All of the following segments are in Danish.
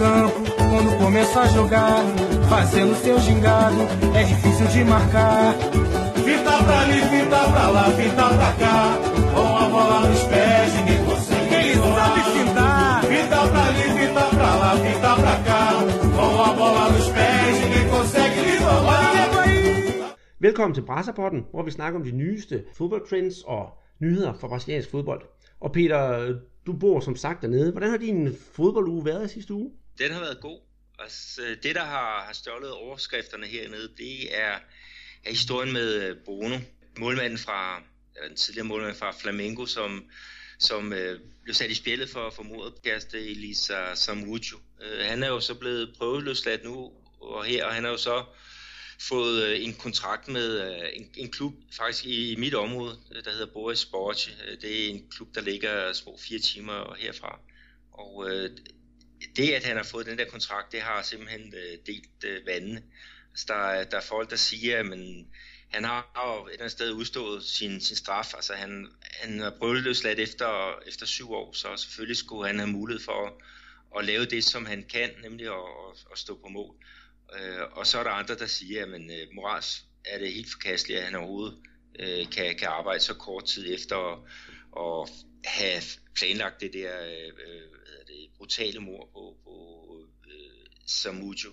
campo, quando começa a jogar, fazendo seu gingado, é difícil de marcar. Fita pra ali, fita pra lá, fita pra cá, com a bola nos pés, ninguém consegue. Ele sabe fintar. Fita pra ali, fita pra lá, fita pra cá, com a bola nos pés, ninguém consegue lhe roubar. Velkommen til Brasserpotten, hvor vi snakker om de nyeste fodboldtrends og nyheder fra brasiliansk fodbold. Og Peter, du bor som sagt dernede. Hvordan har din fodbolduge været sidste uge? Den har været god. Altså, det, der har, har stjålet overskrifterne hernede, det er, er historien med øh, Bruno, målmanden fra, eller den tidligere målmand fra Flamengo, som, som øh, blev sat i spillet for, for mordet på kæreste Elisa Samuccio. Øh, han er jo så blevet prøveløsladt nu, og her, og han har jo så fået øh, en kontrakt med øh, en, en klub faktisk i, i mit område, øh, der hedder Boris Sport. Det er en klub, der ligger små fire timer herfra. Og øh, det, at han har fået den der kontrakt, det har simpelthen øh, delt øh, vandene. Altså, der, der er folk, der siger, at men, han har jo et eller andet sted udstået sin, sin straf. Altså, han, han er prøveløsladt efter, efter syv år, så selvfølgelig skulle han have mulighed for at, at lave det, som han kan, nemlig at, at, at stå på mål. Øh, og så er der andre, der siger, at men, øh, morals er det helt forkasteligt, at han overhovedet øh, kan, kan arbejde så kort tid efter at, at have planlagt det der øh, øh brutale mor på, på øh, Samujo.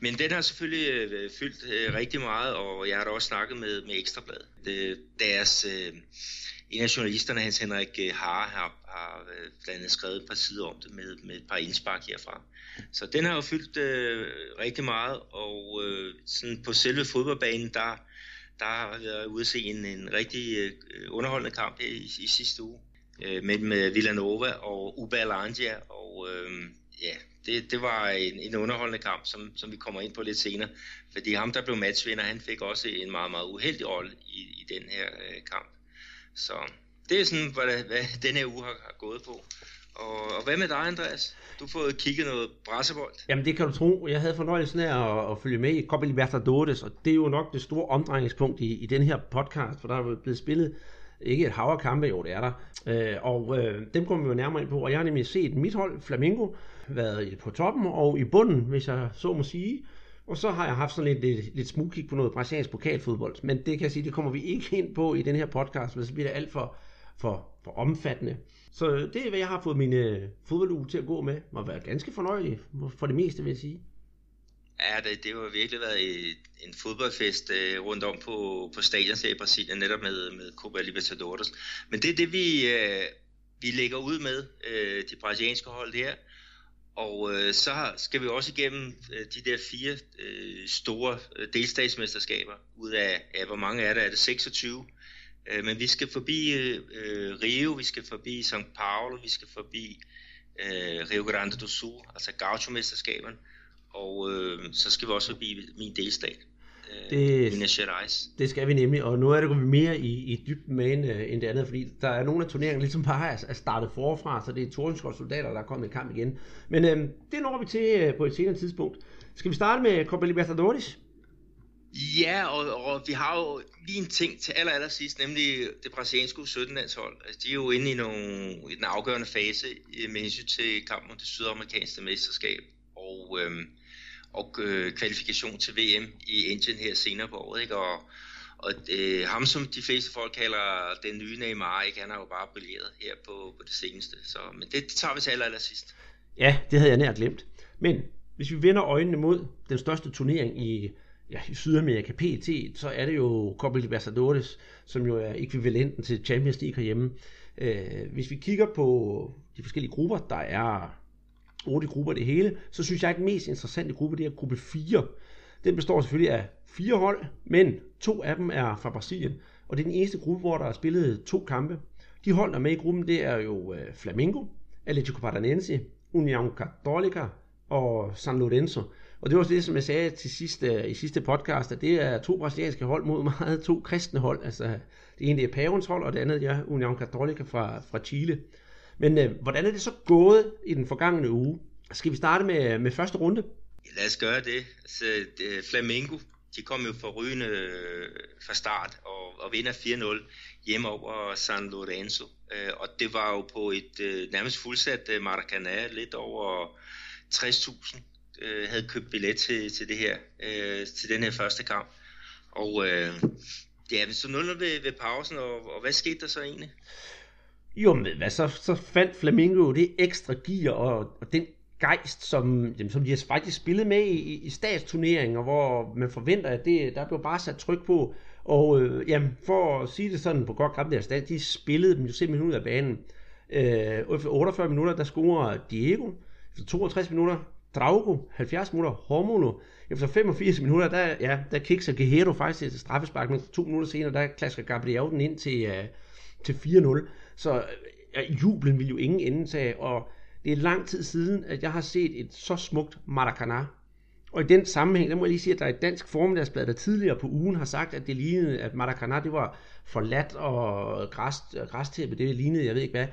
Men den har selvfølgelig øh, fyldt øh, rigtig meget, og jeg har da også snakket med, med Ekstrabladet. Det, deres, øh, en af journalisterne, Hans Henrik øh, Hare, har, har øh, blandt andet skrevet et par sider om det med, med et par indspark herfra. Så den har jo fyldt øh, rigtig meget, og øh, sådan på selve fodboldbanen, der, der har jeg været ude at se en, en rigtig øh, underholdende kamp i, i sidste uge øh, mellem øh, Villanova og Uba Alandia, og øh, ja, det, det var en, en underholdende kamp, som, som vi kommer ind på lidt senere, fordi ham, der blev matchvinder, han fik også en meget, meget uheldig rolle i, i den her øh, kamp. Så det er sådan, hvad, hvad den her uge har, har gået på. Og, og hvad med dig, Andreas? Du har fået kigget noget brassebold. Jamen det kan du tro. Jeg havde fornøjelsen af at, at følge med i Copa Libertadores, og det er jo nok det store omdrejningspunkt i, i den her podcast, for der er blevet spillet ikke et hav kampe, jo det er der. Øh, og øh, dem kommer vi jo nærmere ind på, og jeg har nemlig set mit hold, Flamingo, været på toppen og i bunden, hvis jeg så må sige. Og så har jeg haft sådan lidt, lidt, lidt smugkig på noget brasiliansk pokalfodbold, men det kan jeg sige, det kommer vi ikke ind på i den her podcast, for så bliver det alt for, for, for omfattende. Så det er, hvad jeg har fået min øh, fodbolduge til at gå med, og været ganske fornøjelig for det meste, vil jeg sige. Ja, det, det har virkelig været en fodboldfest øh, rundt om på, på stadion i Brasilien, netop med, med Copa Libertadores. Men det er det, vi, øh, vi lægger ud med, øh, de brasilianske hold her. Og øh, så skal vi også igennem øh, de der fire øh, store øh, delstatsmesterskaber, ud af, af, hvor mange er der? Er det 26? Øh, men vi skal forbi øh, øh, Rio, vi skal forbi São Paulo, vi skal forbi øh, Rio Grande do Sul, altså Gaucho-mesterskaberne, og øh, så skal vi også forbi min delstat. Øh, det, Minas Gerais. det skal vi nemlig, og nu er det vi mere i, i dybden med end, øh, end det andet, fordi der er nogle af turneringerne ligesom bare er, er startet forfra, så det er Tordenskjold soldater, der er kommet i kamp igen. Men øh, det når vi til øh, på et senere tidspunkt. Skal vi starte med Copa Libertadores? Ja, og, og vi har jo lige en ting til aller, aller sidst, nemlig det brasilianske 17-landshold. Altså, de er jo inde i, nogle, i den afgørende fase med hensyn til kampen om det sydamerikanske mesterskab og, øhm, og øh, kvalifikation til VM i Indien her senere på året. Ikke? Og, og øh, ham, som de fleste folk kalder den nye Neymar, ikke? han har jo bare brilleret her på, på det seneste. Så, men det, det tager vi til aller, aller sidst. Ja, det havde jeg nær glemt. Men hvis vi vender øjnene mod den største turnering i ja, i Sydamerika PT, så er det jo Copa Libertadores, som jo er ekvivalenten til Champions League herhjemme. Øh, hvis vi kigger på de forskellige grupper, der er otte grupper det hele, så synes jeg, at den mest interessante gruppe, det er gruppe 4. Den består selvfølgelig af fire hold, men to af dem er fra Brasilien, og det er den eneste gruppe, hvor der er spillet to kampe. De hold, der er med i gruppen, det er jo øh, Flamengo, Atletico Paranaense, União Católica og San Lorenzo. Og det var også det, som jeg sagde til sidste, øh, i sidste podcast, at det er to brasilianske hold mod meget to kristne hold. Altså, det ene er Pavens hold, og det andet er Union Católica fra, fra Chile. Men øh, hvordan er det så gået i den forgangne uge? Skal vi starte med, øh, med første runde? Ja, lad os gøre det. Altså, det, øh, Flamengo, de kom jo for rygende øh, fra start og, og vinder 4-0 hjemme over San Lorenzo. Øh, og det var jo på et øh, nærmest fuldsat øh, Maracanã, lidt over 60.000 øh, havde købt billet til, til, det her, øh, til den her første kamp. Og øh, ja, så 0 ved, ved pausen, og, og hvad skete der så egentlig? Jo, men hvad, så, så fandt Flamingo det ekstra gear og, og den gejst, som, jamen, som de har faktisk spillet med i, i statsturneringer, hvor man forventer, at det, der blev bare sat tryk på. Og øh, jamen, for at sige det sådan på godt gamle stand, de spillede dem jo simpelthen ud af banen. Øh, efter 48 minutter, der scorer Diego. Efter 62 minutter, Drago. 70 minutter, Hormono. Efter 85 minutter, der, ja, der kikser Guerrero faktisk til straffespark, men to minutter senere, der klasker Gabriel den ind til, øh, til 4-0. Så øh, jublen vil jo ingen ende tage, og det er lang tid siden, at jeg har set et så smukt Maracana. Og i den sammenhæng, der må jeg lige sige, at der er et dansk formiddagsblad, der tidligere på ugen har sagt, at det lignede, at Maracana, det var forladt og græs, græstæppe, det lignede, jeg ved ikke hvad.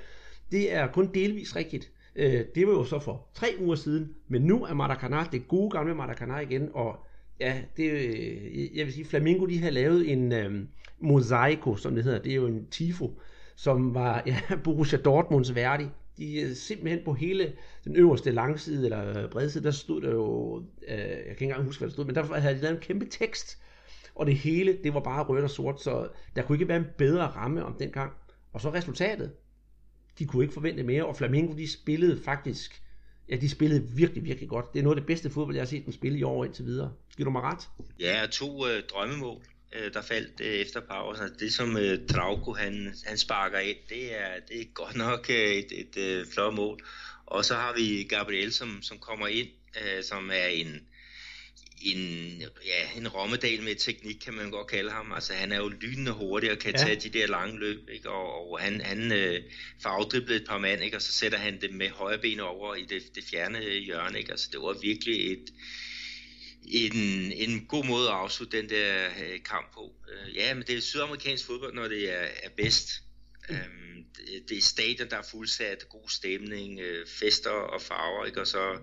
Det er kun delvis rigtigt. Øh, det var jo så for tre uger siden, men nu er Maracana det gode gamle Maracana igen, og ja, det, øh, jeg vil sige, Flamingo de har lavet en øh, mosaico, som det hedder, det er jo en tifo, som var ja, Borussia Dortmunds værdig. De øh, simpelthen på hele den øverste langside eller øh, bredside, der stod der jo, øh, jeg kan ikke engang huske, hvad der stod, men der havde de lavet en kæmpe tekst, og det hele, det var bare rødt og sort, så der kunne ikke være en bedre ramme om den gang. Og så resultatet, de kunne ikke forvente mere, og Flamengo de spillede faktisk, ja de spillede virkelig, virkelig godt. Det er noget af det bedste fodbold, jeg har set dem spille i år indtil videre. Giver du mig ret? Ja, to øh, drømmemål, øh, der faldt øh, efter pausen. Altså, det som øh, Trauco han, han sparker ind, det er, det er godt nok øh, et, et, øh, flot mål. Og så har vi Gabriel, som, som kommer ind, øh, som er en, en, ja, en rommedal med teknik, kan man godt kalde ham. Altså, han er jo lynende hurtig og kan ja. tage de der lange løb, ikke? Og, og han, han øh, får afdriblet et par mand, ikke? og så sætter han det med højre ben over i det, det fjerne hjørne. Ikke? Altså, det var virkelig et, en, en god måde at afslutte den der øh, kamp på. Øh, ja, men det er sydamerikansk fodbold, når det er, er bedst. Mm. Øhm, det, det er stadion, der er fuldsat, god stemning, øh, fester og farver, ikke? og så,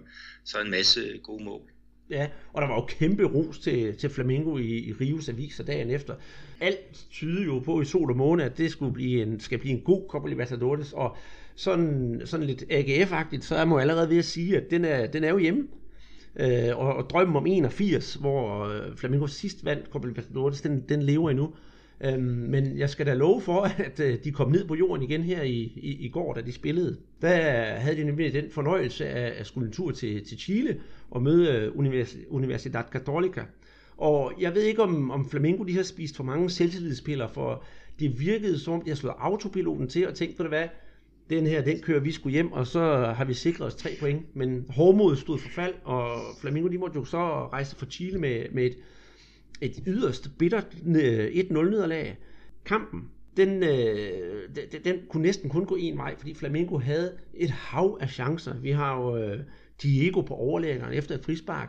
så en masse gode mål. Ja, og der var jo kæmpe ros til, til Flamingo i, i Rios aviser dagen efter. Alt tyder jo på i sol og måne, at det skulle blive en, skal blive en god Copa Libertadores, og sådan, sådan lidt AGF-agtigt, så er man allerede ved at sige, at den er, den er jo hjemme. Øh, og, og drømmen om 81, hvor øh, Flamengo sidst vandt Copa Libertadores, den, den lever endnu. Øhm, men jeg skal da love for, at øh, de kom ned på jorden igen her i, i, i går, da de spillede. Der havde de nemlig den fornøjelse af at skulle en tur til, til Chile og møde øh, Univers, Universidad Católica. Og jeg ved ikke, om, om Flamengo de har spist for mange selvtillidsspillere, for det virkede som om, de har slået autopiloten til og tænkt på det, hvad, den her, den kører vi skulle hjem, og så har vi sikret os tre point. Men Hormod stod for fald, og Flamengo de måtte jo så rejse fra Chile med, med et et yderst bittert øh, 1-0 nederlag. Kampen, den, øh, den, den kunne næsten kun gå en vej, fordi Flamengo havde et hav af chancer. Vi har jo øh, Diego på overlæggeren efter et frispark,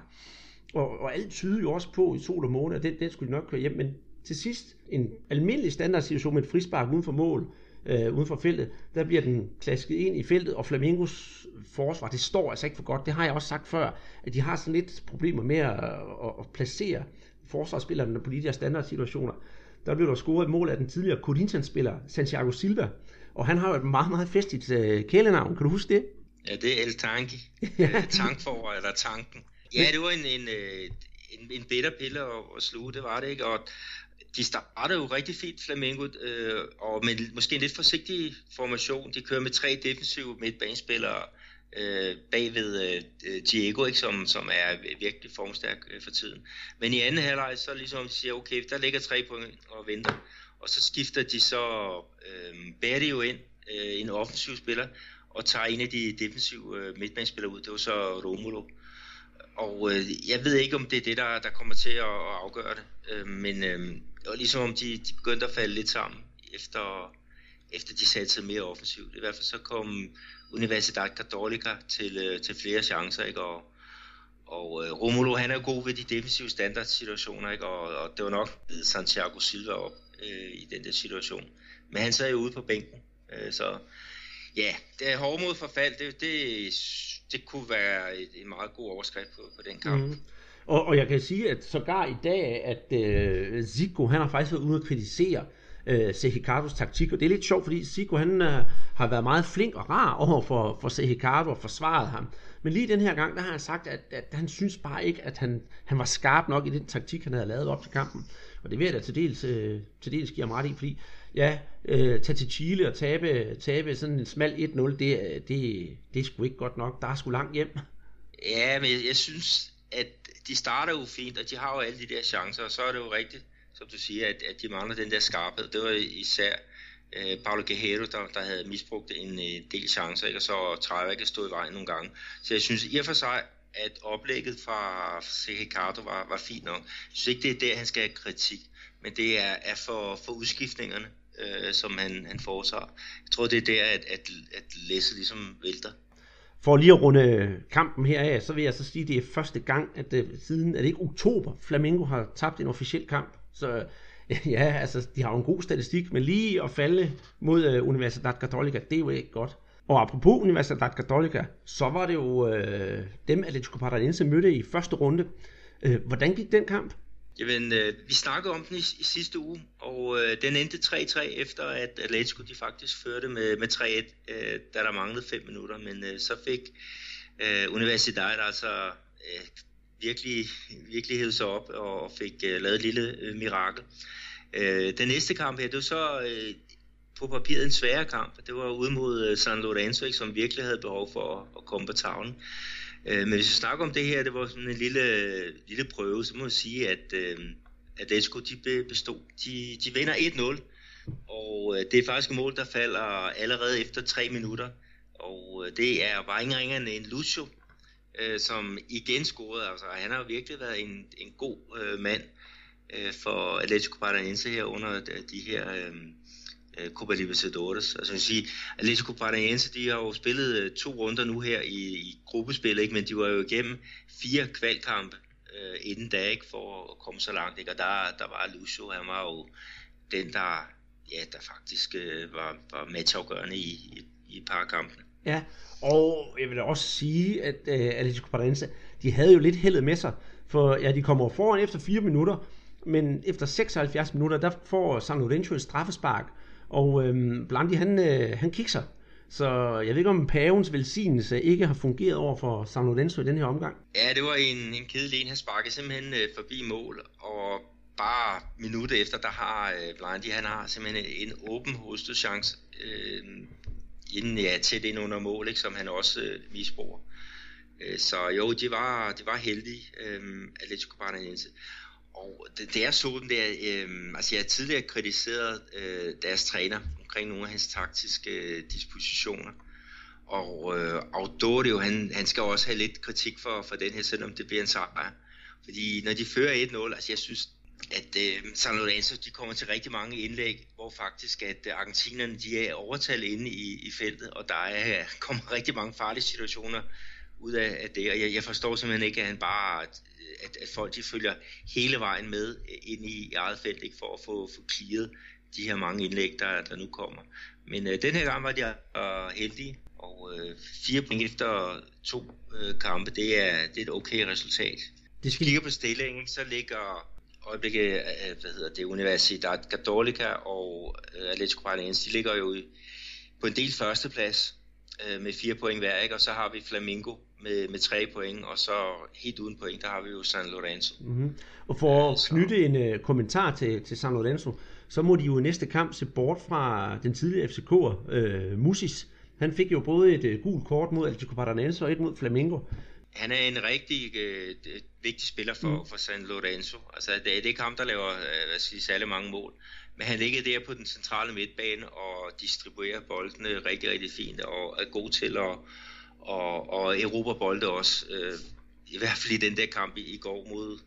og, og alt tyder jo også på i sol og måne, at den, den skulle de nok køre hjem, men til sidst en almindelig standardsituation med et frispark uden for mål, øh, uden for feltet, der bliver den klasket ind i feltet, og Flamingos forsvar, det står altså ikke for godt. Det har jeg også sagt før, at de har sådan lidt problemer med at, at, at placere forsvarsspillerne på de der standardsituationer, der blev der scoret et mål af den tidligere Corinthians-spiller Santiago Silva, og han har jo et meget, meget festligt uh, kælenavn. Kan du huske det? Ja, det er El Tanki. ja. Tankfor, eller Tanken. Ja, det var en, en, øh, en, en bitter pille at, at sluge, det var det ikke, og de starter jo rigtig fint, Flamengo, øh, og med måske en lidt forsigtig formation. De kører med tre defensive midtbanespillere, øh, bagved øh, Diego, ikke, som, som er virkelig formstærk øh, for tiden. Men i anden halvleg, så ligesom siger, okay, der ligger tre point og venter. Og så skifter de så øh, Berrio ind, øh, en offensiv spiller, og tager en af de defensive øh, midtbanespillere ud. Det var så Romulo. Og øh, jeg ved ikke, om det er det, der, der kommer til at, at afgøre det. Øh, men øh, det var ligesom om de, de begyndte at falde lidt sammen, efter, efter de satte sig mere offensivt. I hvert fald så kom Universidad Católica til, øh, til flere chancer, ikke? Og, og øh, Romulo, han er god ved de defensive standardsituationer, ikke? Og, og det var nok Santiago Silva op øh, i den der situation. Men han sad jo ude på bænken, øh, så ja, det er hård mod forfald, det, det, det kunne være et, en meget god overskrift på, på den kamp. Mm. Og, og jeg kan sige, at sågar i dag, at øh, Zico, han har faktisk været ude at kritisere, øh, Sehikardos taktik, og det er lidt sjovt, fordi Zico, han øh, har været meget flink og rar over for, for Sehikardo og forsvaret ham. Men lige den her gang, der har han sagt, at, at han synes bare ikke, at han, han var skarp nok i den taktik, han havde lavet op til kampen. Og det vil jeg da til dels, øh, til dels give ham ret i, fordi ja, øh, tage til Chile og tabe, tabe sådan en smal 1-0, det, øh, det, det er sgu ikke godt nok. Der er sgu langt hjem. Ja, men jeg, jeg synes, at de starter jo fint, og de har jo alle de der chancer, og så er det jo rigtigt, som du siger, at, at de mangler den der skarphed. Det var især øh, Paulo Guerrero, der, der havde misbrugt en øh, del chancer, ikke? og så Trevor ikke stå i vejen nogle gange. Så jeg synes i og for sig, at oplægget fra C. Ricardo var, var fint nok. Jeg synes ikke, det er der, han skal have kritik, men det er, er for, for udskiftningerne, øh, som han, han foretager. Jeg tror, det er der, at, at, at Læsse ligesom vælter. For lige at runde kampen her af, så vil jeg så sige, at det er første gang, at det, siden, er det ikke oktober, Flamengo har tabt en officiel kamp. Så øh, ja, altså, de har jo en god statistik, men lige at falde mod uh, Universidad Católica, det er jo ikke godt. Og apropos Universidad Católica, så var det jo uh, dem, Atletico Paranaense mødte i første runde. Uh, hvordan gik den kamp? Jamen, øh, vi snakkede om den i, i sidste uge, og øh, den endte 3-3 efter, at Atletico de faktisk førte med, med 3-1, øh, da der manglede 5 minutter. Men øh, så fik øh, Universidad altså øh, virkelig, virkelig hævet sig op og fik øh, lavet et lille øh, mirakel. Øh, den næste kamp her, det var så øh, på papiret en sværere kamp. Det var ude mod øh, San Lorenzo, ikke, som virkelig havde behov for at, at komme på tavlen. Øh, men hvis vi snakker om det her, det var sådan en lille, lille prøve, så må jeg sige, at øh, Atletico de bestod. De, de vinder 1-0, og øh, det er faktisk et mål, der falder allerede efter 3 minutter. Og øh, det er bare ingen ringere end Lucio, øh, som igen scorede. Altså, han har jo virkelig været en, en god øh, mand øh, for Atletico Paranaense her under de, de her... Øh, Øh, Copa Libertadores. Altså man sige, Atletico Paranaense, de har jo spillet øh, to runder nu her i, i gruppespil, ikke? men de var jo igennem fire kvalkampe øh, inden da, ikke, for at komme så langt. Ikke? Og der, der var Lucio, han var jo den, der, ja, der faktisk øh, var, var matchafgørende i, i, i et par kampe. Ja, og jeg vil da også sige, at øh, Atletico Paranaense, de havde jo lidt heldet med sig, for ja, de kommer foran efter fire minutter, men efter 76 minutter, der får San Lorenzo et straffespark, og øhm, Blandi, han, øh, han kikser. Så jeg ved ikke, om pavens velsignelse ikke har fungeret over for San Lorenzo i den her omgang. Ja, det var en, en kedelig en. Han sparkede simpelthen øh, forbi mål, og bare minutter efter, der har øh, Blandi, han har simpelthen en åben hovedstødschance øh, inden, ja, tæt ind under mål, ikke, som han også øh, misbruger. Øh, så jo, det var, de var heldigt, øh, Atletico Paranaense. Og det, det er sådan der, øh, altså jeg har tidligere kritiseret øh, deres træner omkring nogle af hans taktiske øh, dispositioner. Og øh, Audorio, han, han skal også have lidt kritik for, for den her, selvom det bliver en sejr. Fordi når de fører 1-0, altså jeg synes, at øh, San Lorenzo, de kommer til rigtig mange indlæg, hvor faktisk at øh, argentinerne, de er overtalt inde i, i feltet, og der er, øh, kommer rigtig mange farlige situationer ud af, af det, og jeg, jeg forstår simpelthen ikke, at han bare at, at folk de følger hele vejen med ind i eget felt, ikke, for at få, få clearet de her mange indlæg, der, der nu kommer. Men øh, den her gang var de øh, heldige, og øh, fire point efter to øh, kampe, det er, det er et okay resultat. Hvis vi kigger på stillingen, så ligger øjeblikket, øh, hvad hedder det, Universidad Católica og øh, Atletico Paranaense, de ligger jo på en del førsteplads øh, med fire point hver, ikke? og så har vi Flamingo med, med tre point, og så helt uden point, der har vi jo San Lorenzo. Mm-hmm. Og for at knytte en uh, kommentar til, til San Lorenzo, så må de jo i næste kamp se bort fra den tidligere FCK'er, øh, Musis. Han fik jo både et uh, gult kort mod Atletico Paranaense og et mod Flamengo. Han er en rigtig uh, vigtig spiller for, mm. for San Lorenzo. Altså, det, det er ikke ham, der laver uh, hvad skal jeg, særlig mange mål. Men han ligger der på den centrale midtbane og distribuerer boldene rigtig, rigtig fint og er god til at og, og erobre bolde også. Øh, I hvert fald i den der kamp i, i går mod,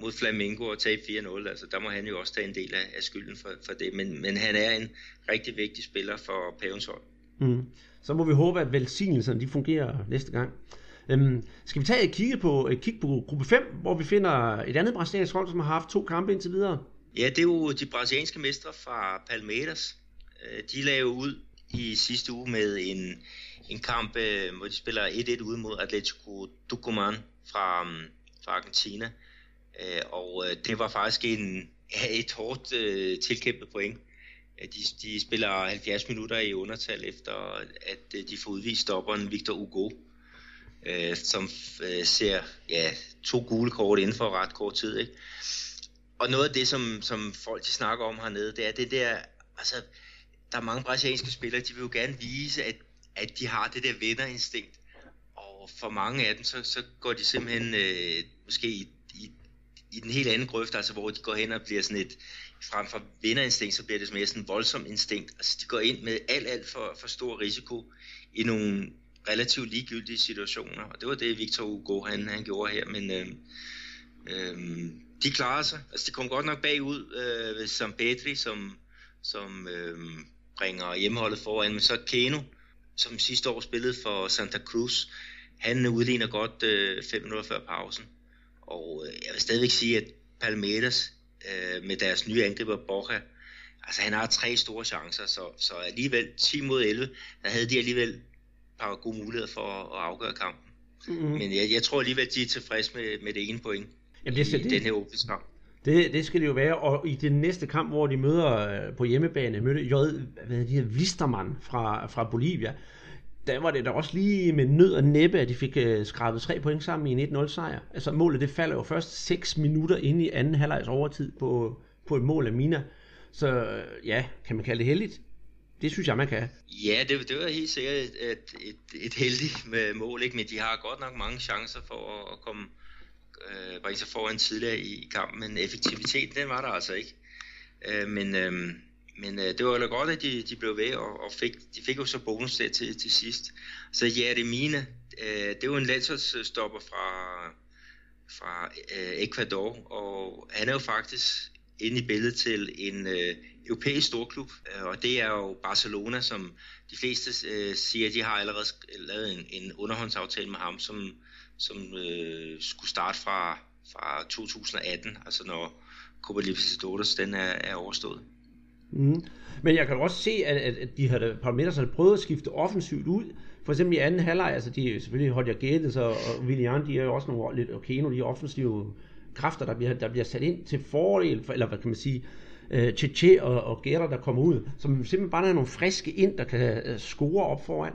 mod Flamingo og tabe 4-0. Altså, der må han jo også tage en del af, af skylden for, for det. Men, men han er en rigtig vigtig spiller for Pavens hold. Mm. Så må vi håbe, at velsignelserne de fungerer næste gang. Øhm, skal vi tage et kig på, et kig på gruppe 5, hvor vi finder et andet brasiliansk hold, som har haft to kampe indtil videre? Ja, det er jo de brasilianske mestre fra Palmeiras. Øh, de lavede ud i sidste uge med en, en kamp, øh, hvor de spiller 1-1 ude mod Atletico Tucumán fra, mm, fra Argentina. Øh, og det var faktisk en, et hårdt tilkæmpet point. de, de spiller 70 minutter i undertal efter, at de får udvist stopperen Victor Hugo, øh, som øh, ser ja, to gule kort inden for ret kort tid. Ikke? Og noget af det, som, som folk de snakker om hernede, det er det der, altså, der er mange brasilianske spillere, de vil jo gerne vise, at, at de har det der vinderinstinkt. Og for mange af dem, så, så går de simpelthen øh, måske i, i, i den helt anden grøft, altså hvor de går hen og bliver sådan et, frem for vinderinstinkt, så bliver det mere sådan en voldsom instinkt. Altså de går ind med alt, alt for, for stor risiko i nogle relativt ligegyldige situationer, og det var det Victor Hugo han, han gjorde her, men øh, øh, de klarer sig. Altså de kom godt nok bagud øh, ved Sam Petri, som, som øh, bringer hjemmeholdet foran, men så Keno, som sidste år spillede for Santa Cruz, han udligner godt øh, fem minutter før pausen. Og øh, jeg vil stadigvæk sige, at Palmeiras øh, med deres nye angriber Borja, altså han har tre store chancer, så, så alligevel 10 mod 11, der havde de alligevel et par gode muligheder for at, at afgøre kampen. Mm-hmm. Men jeg, jeg tror alligevel, de er tilfredse med, med det ene point Jamen, det, i det, den her åbningskamp. Det, det skal det jo være, og i den næste kamp, hvor de møder øh, på hjemmebane, mødte J. Hvad de her, Visterman fra, fra Bolivia, der var det da også lige med nød og næppe, at de fik uh, skrabet tre point sammen i en 1-0 sejr. Altså målet det falder jo først 6 minutter ind i anden halvlejs overtid på, på et mål af Mina. Så ja, kan man kalde det heldigt? Det synes jeg, man kan. Ja, det, det var helt sikkert et, et, et, et heldigt med mål, ikke? men de har godt nok mange chancer for at komme øh, var I så foran tidligere i kampen, men effektiviteten, den var der altså ikke. Øh, men øh, men øh, det var jo godt, at de, de blev ved, og, og fik, de fik jo så bonus der til, til sidst. Så ja, det mine. Øh, det er jo en landsholdsstopper fra, fra øh, Ecuador, og han er jo faktisk inde i billedet til en øh, europæisk storklub, øh, og det er jo Barcelona, som de fleste øh, siger, de har allerede lavet en, en underhåndsaftale med ham, som, som øh, skulle starte fra, fra 2018, altså når Copa Libertadores den er, er overstået. Mm. Men jeg kan også se, at, at, at de havde, Palmeiras havde prøvet at skifte offensivt ud. For eksempel i anden halvleg, altså de selvfølgelig Hodja Gættes og, og William, de er jo også nogle lidt, okay, nogle de offensive kræfter, der bliver, der bliver sat ind til fordel, for, eller hvad kan man sige, uh, Cheche og, og Gætter, der kommer ud, som simpelthen bare er nogle friske ind, der kan uh, score op foran.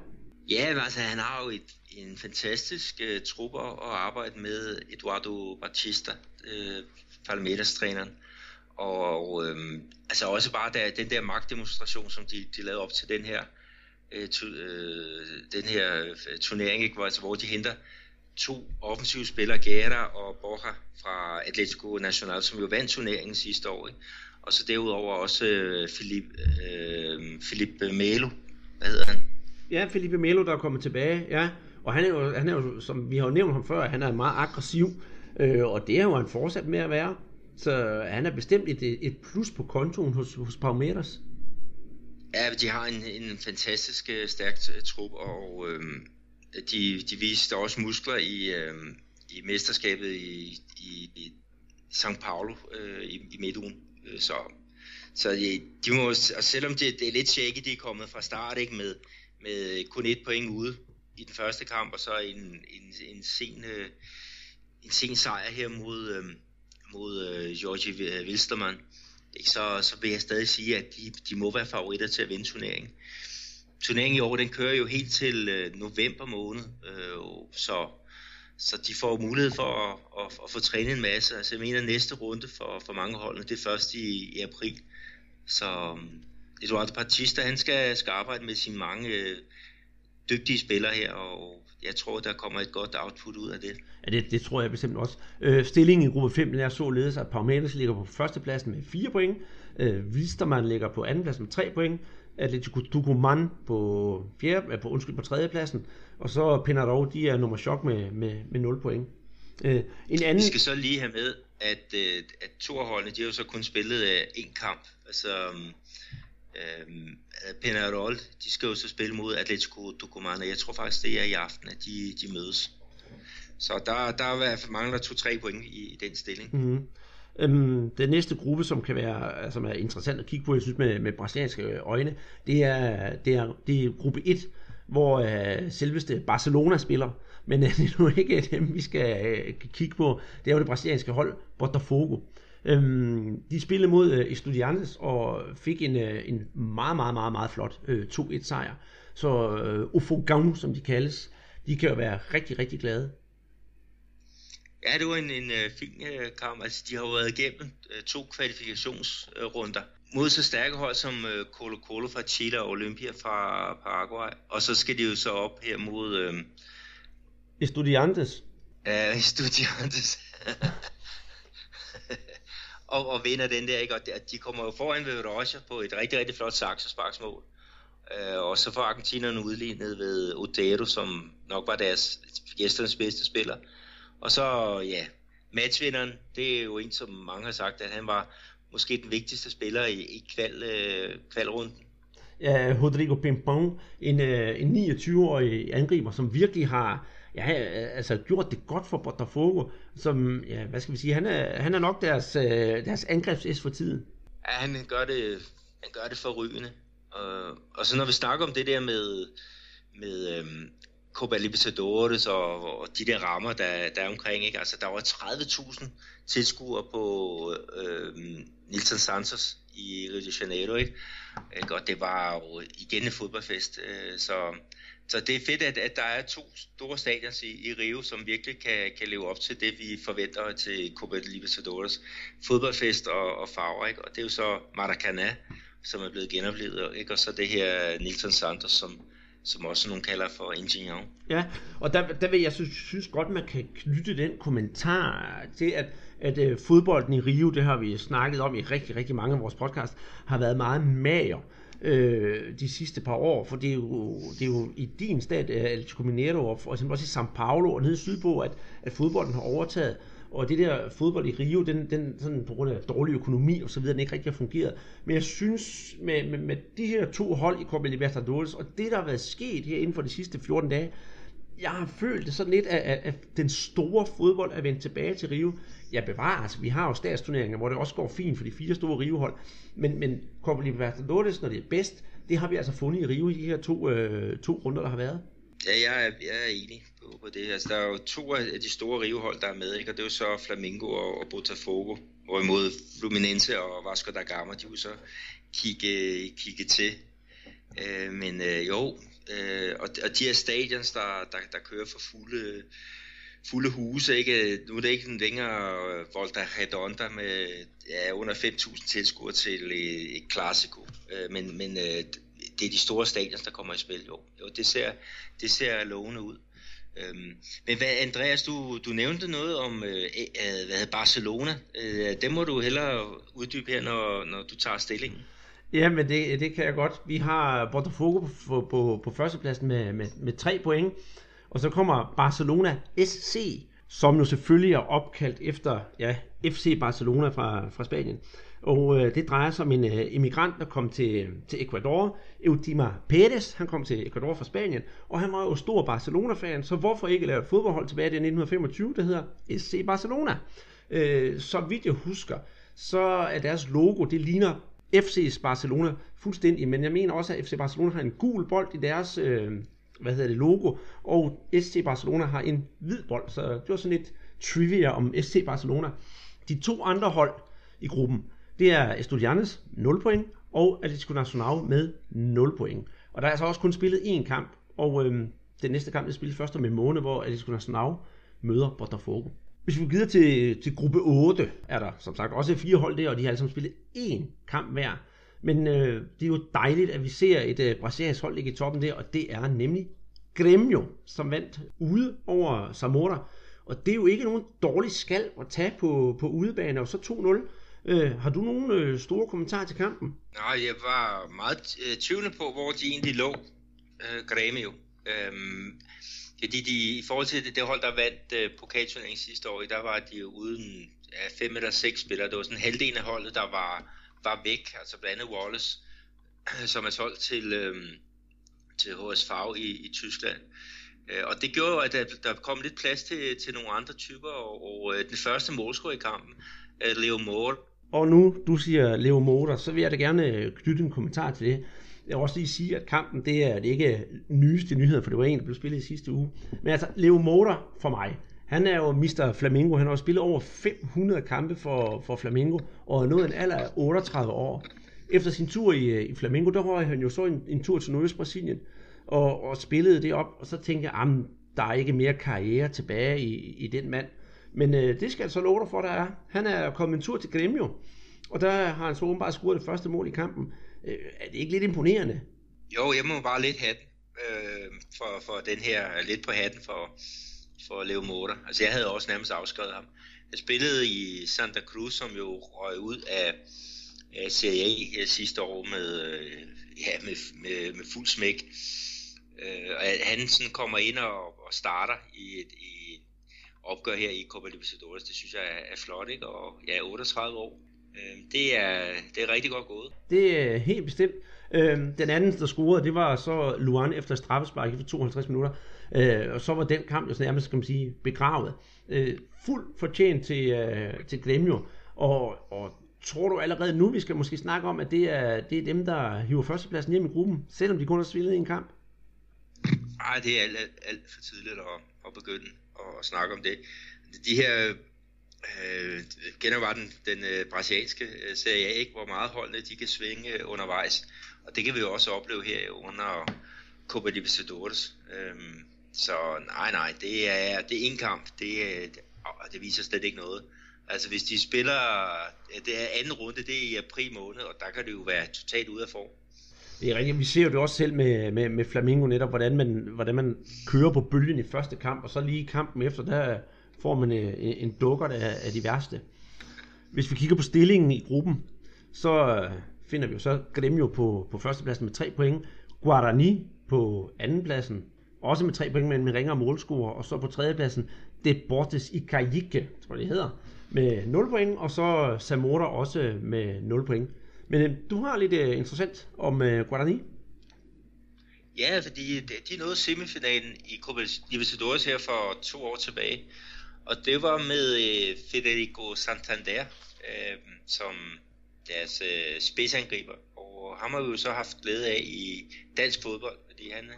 Ja, altså han har jo et, en fantastisk øh, trup at arbejde med Eduardo Batista, øh, Palmeiras-træneren. Og øh, altså også bare der, den der magtdemonstration, som de, de lavede op til den her, øh, tu, øh, den her øh, turnering, ikke? Hvor, altså, hvor de henter to offensive spillere, Guerra og Borja fra Atletico Nacional, som jo vandt turneringen sidste år. Ikke? Og så derudover også øh, Philip, øh, Philip Melo, hvad hedder han? Ja, Felipe Melo, der er kommet tilbage, ja. Og han er jo, han er jo som vi har jo nævnt ham før, han er meget aggressiv, øh, og det er jo han fortsat med at være. Så han er bestemt et, et plus på kontoen hos, hos Palmeiras. Ja, de har en, en fantastisk øh, stærk øh, trup, og øh, de, de viste også muskler i, øh, i mesterskabet i, i, i São Paulo øh, i, i midtugen. Øh, så så de, de må, og selvom det, det er lidt shaky, de er kommet fra start ikke med, med kun et point ude i den første kamp, og så en, en, en, sen, øh, en sen sejr her mod, øh, mod øh, Georgi Wilstermann, ikke, så, så vil jeg stadig sige, at de, de må være favoritter til at vinde turneringen. Turneringen i år, den kører jo helt til øh, november måned, øh, så, så de får mulighed for at, at, at få trænet en masse. Altså jeg mener, næste runde for, for mange holdene, det er først i, i april. Så øh, Eduardo Batista, han skal, skal arbejde med sine mange øh, dygtige spillere her, og jeg tror, der kommer et godt output ud af det. Ja, det, det tror jeg bestemt også. Øh, stillingen i gruppe 5 er således, at Palmeiras ligger på førstepladsen med 4 point, øh, Wisterman ligger på andenpladsen med 3 point, Atletico Tucumán på, fjerde, på, undskyld, på tredjepladsen, og så Penarol, de er nummer chok med, med, med 0 point. Øh, en anden... Vi skal så lige have med, at, øh, at to af holdene, de har jo så kun spillet øh, en kamp. Altså, Øhm, øh, Penarol, de skal jo så spille mod Atletico Tucumán, og jeg tror faktisk, det er i aften, at de, de mødes. Så der, der er i hvert fald mangler to-tre point i, i den stilling. Mm-hmm. Øhm, den næste gruppe, som kan være øh, som er interessant at kigge på, jeg synes med, med brasilianske øjne, det er, det er, det er gruppe 1, hvor øh, selveste Barcelona spiller. Men øh, det er nu ikke dem, vi skal øh, kigge på. Det er jo det brasilianske hold, Botafogo. Øhm, de spillede mod øh, Estudiantes og fik en, øh, en meget, meget, meget, meget flot øh, 2-1 sejr. Så øh, Ufogão, som de kaldes, de kan jo være rigtig, rigtig glade. Ja, det var en, en uh, fin uh, kamp. Altså, de har jo været igennem uh, to kvalifikationsrunder mod så stærke hold som uh, Colo Colo fra Chile og Olympia fra Paraguay. Og så skal de jo så op her mod... Uh, Estudiantes. Ja, Estudiantes. og, og vinder den der, ikke? Og de kommer jo foran ved Rocha på et rigtig, rigtig flot saksesparksmål. Uh, og så får argentinerne udlignet ved Otero, som nok var deres gæsternes bedste spiller. Og så, ja, matchvinderen, det er jo en, som mange har sagt, at han var måske den vigtigste spiller i, i kval, øh, kvalrunden. Ja, Rodrigo Pimpon, en, øh, en 29-årig angriber, som virkelig har ja, øh, altså gjort det godt for Botafogo, som, ja, hvad skal vi sige, han er, han er nok deres, øh, deres angrebs for tiden. Ja, han gør det, han gør det forrygende. Og, og så når vi snakker om det der med, med øhm, Copa Libertadores og, og de der rammer, der, der er omkring. Ikke? Altså, der var 30.000 tilskuere på øhm, Nilton Santos i Rio de Janeiro. Ikke? Ikke? Og det var jo igen en fodboldfest. Øh, så, så det er fedt, at, at der er to store stadions i, i Rio, som virkelig kan, kan leve op til det, vi forventer til Copa Libertadores. Fodboldfest og, og farver. Ikke? Og det er jo så Maracanã, som er blevet genoplevet. Ikke? Og så det her Nilton Santos, som, som også nogen kalder for ingeniør. Ja, og der, der vil jeg synes, synes godt, man kan knytte den kommentar til, at, at øh, fodbolden i Rio, det har vi snakket om i rigtig, rigtig mange af vores podcast, har været meget mager øh, de sidste par år, for det er jo, det er jo i din stat, øh, Atletico Mineiro, og for eksempel også i São Paulo og nede sydpå, at, at fodbolden har overtaget og det der fodbold i Rio, den, den sådan på grund af dårlig økonomi og så videre, den ikke rigtig har fungeret. Men jeg synes, med, med, med de her to hold i Copa Libertadores, og det der har været sket her inden for de sidste 14 dage, jeg har følt det sådan lidt, at, at, at den store fodbold er vendt tilbage til Rio. Ja, bevarer, altså vi har jo statsturneringer, hvor det også går fint for de fire store Rio-hold, men, men Copa Libertadores, når det er bedst, det har vi altså fundet i Rio i de her to, øh, to runder, der har været. Ja, jeg er, jeg er enig på, på det. Altså, der er jo to af de store rivehold, der er med, ikke? og det er jo så Flamingo og, og Botafogo. Hvorimod Fluminense og Vasco da Gama, de vil så kigge, kigge til. Øh, men øh, jo, øh, og, og de her stadions, der, der, der kører for fulde, fulde huse, ikke? nu er det ikke længere Volta Redonda med ja, under 5.000 tilskuere til et, et øh, men, men øh, det er de store stadions, der kommer i spil. Jo, jo det, ser, det ser lovende ud. Øhm, men hvad, Andreas, du, du nævnte noget om øh, øh, hvad hedder Barcelona. Øh, det må du hellere uddybe her, når, når du tager stillingen. Ja, men det, det kan jeg godt. Vi har Botafogo på, på, på, på førstepladsen med, med, med tre point. Og så kommer Barcelona SC, som jo selvfølgelig er opkaldt efter ja, FC Barcelona fra, fra Spanien. Og øh, det drejer sig om en øh, immigrant, der kom til, til Ecuador. Eudima Pérez, han kom til Ecuador fra Spanien, og han var jo stor Barcelona-fan, så hvorfor ikke lave et fodboldhold tilbage i 1925, der hedder SC Barcelona. Øh, så vidt jeg husker, så er deres logo, det ligner FC's Barcelona fuldstændig, men jeg mener også, at FC Barcelona har en gul bold i deres øh, hvad hedder det, logo, og SC Barcelona har en hvid bold, så det var sådan lidt trivia om SC Barcelona. De to andre hold i gruppen, det er Estudiantes 0 point, og Atletico Nacional med 0 point. Og der er altså også kun spillet én kamp, og øh, den næste kamp er spillet først om en måned, hvor Atletico Nacional møder Botafogo. Hvis vi går videre til, til gruppe 8, er der som sagt også fire hold der, og de har alle sammen spillet én kamp hver. Men øh, det er jo dejligt, at vi ser et øh, brasiliansk hold ligge i toppen der, og det er nemlig Grêmio, som vandt ude over Zamora. Og det er jo ikke nogen dårlig skal at tage på, på udebane, og så 2-0. Øh, har du nogle øh, store kommentarer til kampen? Nej, jeg var meget øh, tvivlende på, hvor de egentlig lå, øh, Grêmio. Øhm, fordi de, i forhold til det, det hold, der vandt øh, pokalturneringen sidste år, der var de uden ja, fem eller seks spillere. Det var sådan halvdelen af holdet, der var, var væk. Altså blandt andet Wallace, som er solgt til, øh, til HSV i, i Tyskland. Øh, og det gjorde at der, der kom lidt plads til, til nogle andre typer, og, og øh, den første målscore i kampen, øh, Leo Moore, og nu du siger Leo Motor, så vil jeg da gerne knytte en kommentar til det. Jeg vil også lige sige, at kampen det er, det er ikke nyeste nyheder, for det var en, der blev spillet i sidste uge. Men altså, Leo Motor for mig, Han er jo Mr. Flamingo. Han har jo spillet over 500 kampe for, for Flamingo, og er nået en alder af 38 år. Efter sin tur i, øh, i Flamingo, der røg han jo så en, en tur til Nordøst-Brasilien, og, og spillede det op, og så tænkte jeg, der er ikke mere karriere tilbage i, i den mand. Men øh, det skal jeg så love dig for, der er. Han er kommet en tur til Gremio, og der har han så åbenbart scoret det første mål i kampen. Øh, er det ikke lidt imponerende? Jo, jeg må bare lidt have den øh, for, for den her, lidt på hatten for, for Leo Motor. Altså jeg havde også nærmest afskrevet ham. Jeg spillede i Santa Cruz, som jo røg ud af, af Serie A her sidste år med, øh, ja, med, med, med fuld smæk. Øh, og han sådan kommer ind og, og starter i et, i et opgør her i Copa Libertadores, det synes jeg er, er flot, ikke? Og ja, 38 år. Øh, det, er, det er rigtig godt gået. Det er helt bestemt. Øh, den anden, der scorede, det var så Luan efter straffespark for 52 minutter. Øh, og så var den kamp jo så nærmest, skal man sige, begravet. Øh, fuld fortjent til, øh, til Gremio. Og, og tror du allerede nu, vi skal måske snakke om, at det er, det er dem, der hiver førstepladsen hjem i gruppen, selvom de kun har spillet en kamp? Nej, det er alt, alt, alt for tidligt at, at begynde at snakke om det. De her øh, genover den, den øh, brasilianske øh, Serie A, ikke, hvor meget holdene de kan svinge øh, undervejs. Og det kan vi jo også opleve her under Copa Libertadores. Øhm, så nej, nej, det er, det er en kamp. Det, øh, det, det viser slet ikke noget. Altså hvis de spiller, det er anden runde, det er i april måned, og der kan det jo være totalt ude af form. Det er rigtigt. Vi ser jo det også selv med, med, med Flamingo netop, hvordan man, hvordan man kører på bølgen i første kamp, og så lige kampen efter, der får man øh, en, en dukker af, af de værste. Hvis vi kigger på stillingen i gruppen, så øh, finder vi jo så Gremio på, på førstepladsen med 3 point, Guarani på andenpladsen, også med 3 point, men med ringere målscorer, og så på tredjepladsen Deportes Icayique, tror jeg det hedder, med 0 point, og så øh, Zamora også med 0 point. Men øh, du har lidt øh, interessant om øh, Guarani. Ja, fordi de nåede semifinalen i Copa Libertadores her for to år tilbage. Og det var med øh, Federico Santander, øh, som deres øh, spidsangriber. Og ham har vi jo så haft glæde af i dansk fodbold, fordi han øh,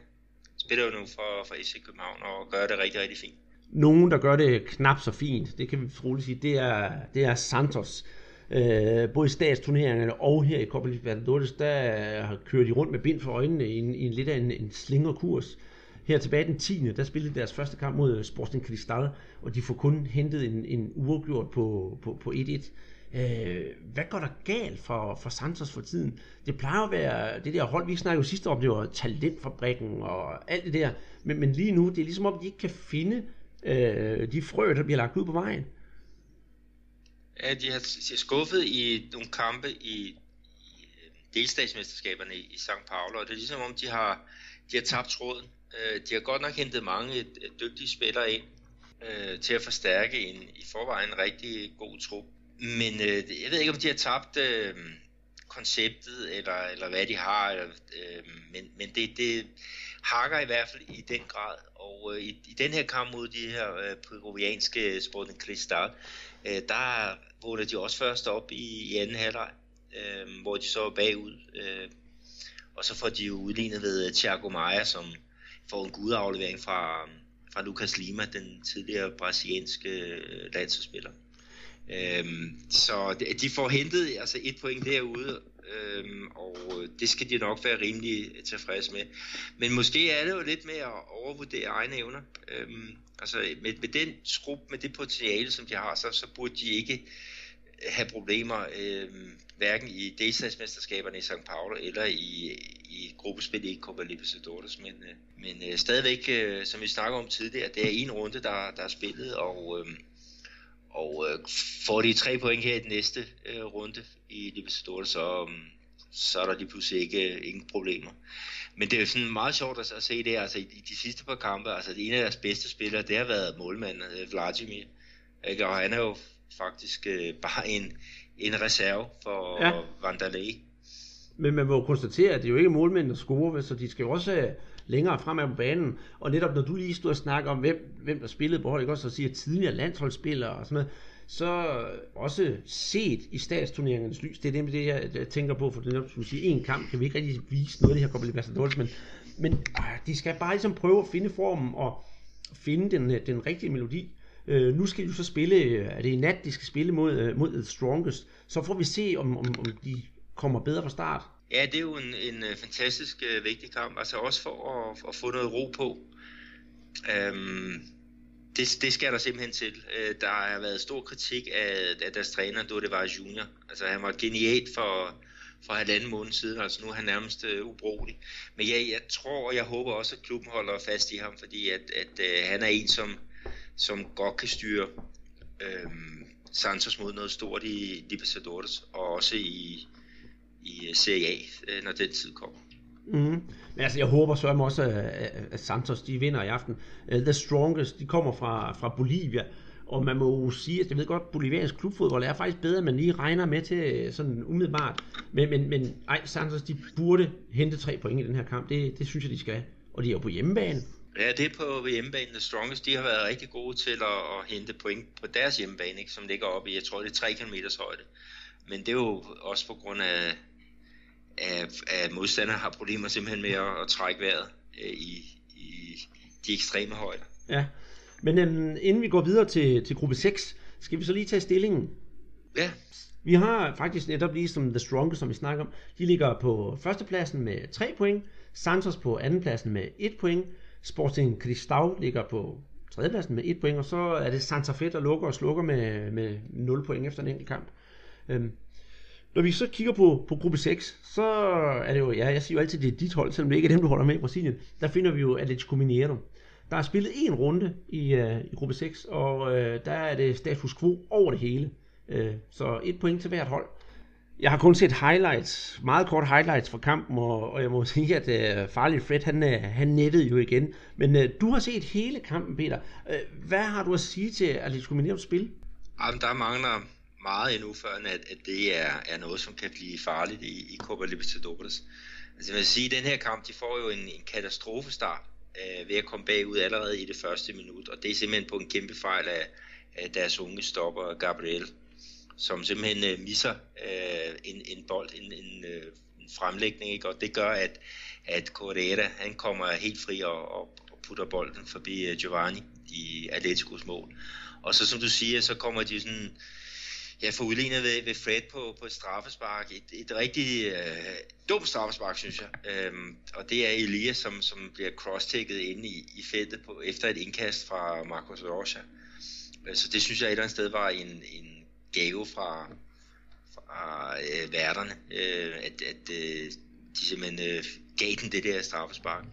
spiller jo nu for, for FC København og gør det rigtig, rigtig fint. Nogen, der gør det knap så fint, det kan vi roligt sige, det er, det er Santos. Øh, både i statsturneringerne og her i Copa Libertadores, der kører de rundt med bind for øjnene i en, i en lidt af en, en slingerkurs. Her tilbage den 10. der spillede deres første kamp mod øh, Sporting Cristal, og de får kun hentet en, en uafgjort på, på, på 1-1. Øh, hvad går der galt for, for Santos for tiden? Det plejer at være det der hold, vi snakkede jo sidste år om, det var talentfabrikken og alt det der. Men, men lige nu, det er ligesom om, de ikke kan finde øh, de frø, der bliver lagt ud på vejen. Ja, de har, de skuffet i nogle kampe i, i øh, delstatsmesterskaberne i, i St. Paulo, og det er ligesom om, de har, de har tabt tråden. Øh, de har godt nok hentet mange øh, dygtige spillere ind øh, til at forstærke en i forvejen rigtig god trup. Men øh, jeg ved ikke, om de har tabt øh, konceptet, eller, eller hvad de har, eller, øh, men, men det, det hakker i hvert fald i den grad. Og øh, i, i den her kamp mod de her øh, peruvianske øh, Sporting Cristal, øh, der vågner de også først op i, i anden halvleg, øh, hvor de så er bagud. Øh, og så får de jo udlignet ved øh, Thiago Maia, som får en gudaflevering fra, fra Lucas Lima, den tidligere brasilianske øh, landsholdsspiller. Øhm, så de får hentet altså et point derude, øhm, og øh, det skal de nok være rimelig tilfredse med. Men måske er det jo lidt med at overvurdere egne evner. Øhm, altså med, med den skrup, med det potentiale, som de har, så, så burde de ikke have problemer, øhm, hverken i delstatsmesterskaberne i St. Paulo eller i, i gruppespil i Copa Libertadores, men, øh, men øh, stadigvæk, øh, som vi snakker om tidligere, det er en runde, der, der er spillet, og og får de tre point her i den næste runde i Libertadores, så, så er der lige pludselig ikke ingen problemer. Men det er jo sådan meget sjovt at, at se det, altså i, de sidste par kampe, altså en af deres bedste spillere, det har været målmanden Vladimir, ikke? og han er jo faktisk øh, bare en, en reserve for ja. Vandalay. Men man må jo konstatere, at det er jo ikke målmænd, der scorer, så de skal jo også øh, længere fremad på banen. Og netop når du lige stod og snakker om, hvem, hvem der spillede på hold, ikke også, og siger tidligere landsholdsspillere og sådan noget, så også set i statsturneringernes lys, det er det, det jeg, jeg tænker på, for det er, du siger, en kamp kan vi ikke rigtig vise noget det her Copa Libertadores, men, men øh, de skal bare ligesom prøve at finde formen og finde den, den rigtige melodi. Øh, nu skal de så spille, øh, er det i nat, de skal spille mod, øh, mod The Strongest. Så får vi se, om, om, om de kommer bedre fra start. Ja, det er jo en, en øh, fantastisk uh, vigtig kamp, altså også for at, at få noget ro på. Øhm, det, det skal der simpelthen til. Øh, der har været stor kritik af, af deres træner, da det var junior. Altså han var genialt for, for halvanden måned siden, altså nu er han nærmest uh, ubrugelig. Men ja, jeg tror og jeg håber også, at klubben holder fast i ham, fordi at, at uh, han er en, som, som godt kan styre øh, Santos mod noget stort i Libertadores, og også i, i øh, Serie A, øh, når den tid kommer. Mm. Men altså, jeg håber så også, at Santos de vinder i aften. Øh, the Strongest, de kommer fra, fra Bolivia, og man må jo sige, at jeg ved godt, boliviansk klubfodbold er faktisk bedre, end man lige regner med til sådan umiddelbart. Men, men, men ej, Santos, de burde hente tre point i den her kamp. Det, det synes jeg, de skal. Og de er jo på hjemmebane. Ja, det er på hjemmebane. The Strongest, de har været rigtig gode til at, at hente point på deres hjemmebane, ikke? som ligger oppe i, jeg tror, det er 3 km højde. Men det er jo også på grund af, af, af modstandere har problemer simpelthen med at, at trække vejret øh, i, i de ekstreme højder. Ja, men øhm, inden vi går videre til, til gruppe 6, skal vi så lige tage stillingen. Ja. Vi har faktisk netop lige som The Strongest, som vi snakker om, de ligger på førstepladsen med 3 point, Santos på andenpladsen med 1 point, Sporting Cristal ligger på tredjepladsen med 1 point, og så er det Santa Fe, der lukker og slukker med, med 0 point efter en enkelt kamp. Øhm, når vi så kigger på, på gruppe 6, så er det jo, ja, jeg siger jo altid, det er dit hold, selvom det ikke er dem, du holder med i Brasilien. Der finder vi jo Atletico Mineiro. Der er spillet en runde i, uh, i gruppe 6, og uh, der er det status quo over det hele. Uh, så et point til hvert hold. Jeg har kun set highlights, meget kort highlights fra kampen, og, og jeg må sige, at øh, farlig Fred, han, øh, han nettede jo igen. Men øh, du har set hele kampen, Peter. Øh, hvad har du at sige til Atletico Mineiros spil? Jamen, der mangler meget endnu, før at, at det er, er noget, som kan blive farligt i, i Copa Libertadores. Altså jeg vil sige, at den her kamp, de får jo en, en katastrofestart øh, ved at komme bagud allerede i det første minut, og det er simpelthen på en kæmpe fejl af, af deres unge stopper, Gabriel, som simpelthen øh, misser øh, en, en bold, en, en, øh, en fremlægning, ikke? og det gør, at, at Correa, han kommer helt fri og, og, og putter bolden forbi øh, Giovanni i Atleticos mål. Og så som du siger, så kommer de sådan ja, for udlignet ved, ved Fred på, på et straffespark. Et, et rigtig øh, dumt straffespark, synes jeg. Øhm, og det er Elias, som, som bliver cross inde i, i feltet på, efter et indkast fra Marcos Rocha. Øh, så det synes jeg et eller andet sted var en, en gave fra, fra øh, værterne, øh, at, at øh, de simpelthen øh, gav den det der straffespark.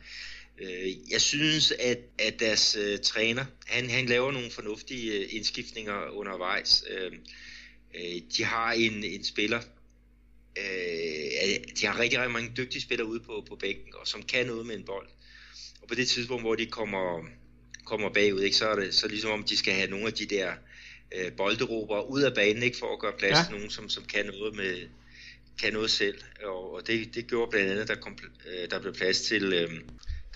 Øh, jeg synes, at, at deres øh, træner, han, han laver nogle fornuftige øh, indskiftninger undervejs. Øh, Øh, de har en, en spiller, øh, de har rigtig, rigtig mange dygtige spillere ude på, på bænken, og som kan noget med en bold. Og på det tidspunkt, hvor de kommer, kommer bagud, ikke, så er det så ligesom om, de skal have nogle af de der øh, bolderober ud af banen, ikke, for at gøre plads ja. til nogen, som, som kan noget med kan noget selv. Og, og det, det gjorde blandt andet, der, kom, øh, der blev plads til, øh,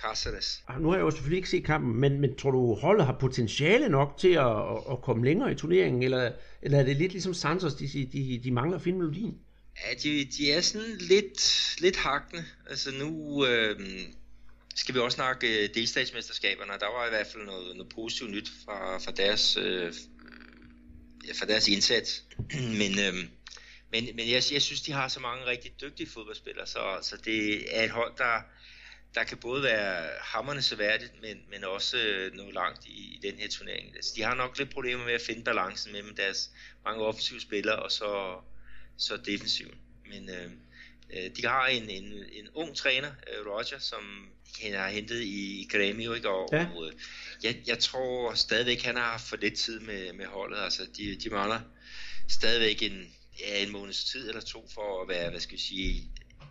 Cáceres. Ah, nu har jeg jo selvfølgelig ikke set kampen, men, men tror du, holdet har potentiale nok til at, at, at komme længere i turneringen, eller, eller er det lidt ligesom Santos, de, de, de mangler at finde melodien? Ja, de, de er sådan lidt, lidt hakkende. Altså nu øh, skal vi også snakke øh, delstatsmesterskaberne, der var i hvert fald noget, noget positivt nyt fra, fra, deres, øh, Øh, ja, deres indsats. men øhm, men, men jeg, jeg synes, de har så mange rigtig dygtige fodboldspillere, så, så det er et hold, der, der kan både være hammerne seværdigt, men, men også øh, nå langt i, i den her turnering. Altså, de har nok lidt problemer med at finde balancen mellem deres mange offensive spillere og så, så defensiven. Men øhm, øh, de har en, en, en ung træner, øh, Roger, som han har hentet i, Grêmio, ikke? og, ja. og øh, jeg, jeg tror stadigvæk, han har haft for lidt tid med, med holdet. Altså, de, de mangler stadigvæk en, ja, en måneds tid eller to for at være, hvad skal vi sige,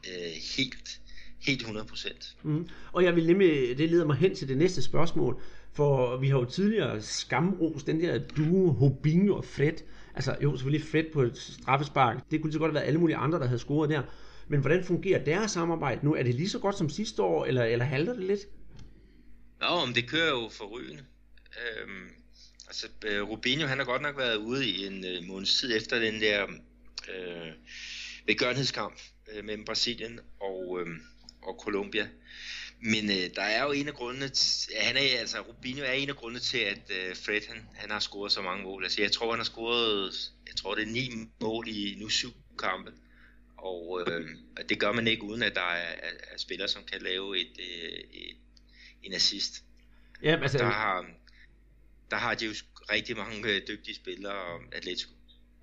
øh, helt Helt 100 procent. Mm. Og jeg vil nemlig, det leder mig hen til det næste spørgsmål, for vi har jo tidligere skamros den der duo Hobinho og Fred. Altså jo, selvfølgelig Fred på et straffespark. Det kunne så godt have været alle mulige andre, der havde scoret der. Men hvordan fungerer deres samarbejde nu? Er det lige så godt som sidste år, eller, eller halter det lidt? Nå, men det kører jo forrygende. Øhm, altså, øh, Rubinho, han har godt nok været ude i en øh, måneds tid efter den der øh, begørenhedskamp øh, mellem Brasilien og, øh, og Colombia. men øh, der er jo en af grundene, til, han er, altså Rubinho er en af grundene til, at øh, Fred han, han har scoret så mange mål. Altså jeg tror, han har scoret, jeg tror det er ni mål i nu syv kampe. Og øh, det gør man ikke, uden at der er, er, er spillere, som kan lave et, øh, et, en assist. Ja, altså, der, har, der har de jo rigtig mange øh, dygtige spillere, Atletico.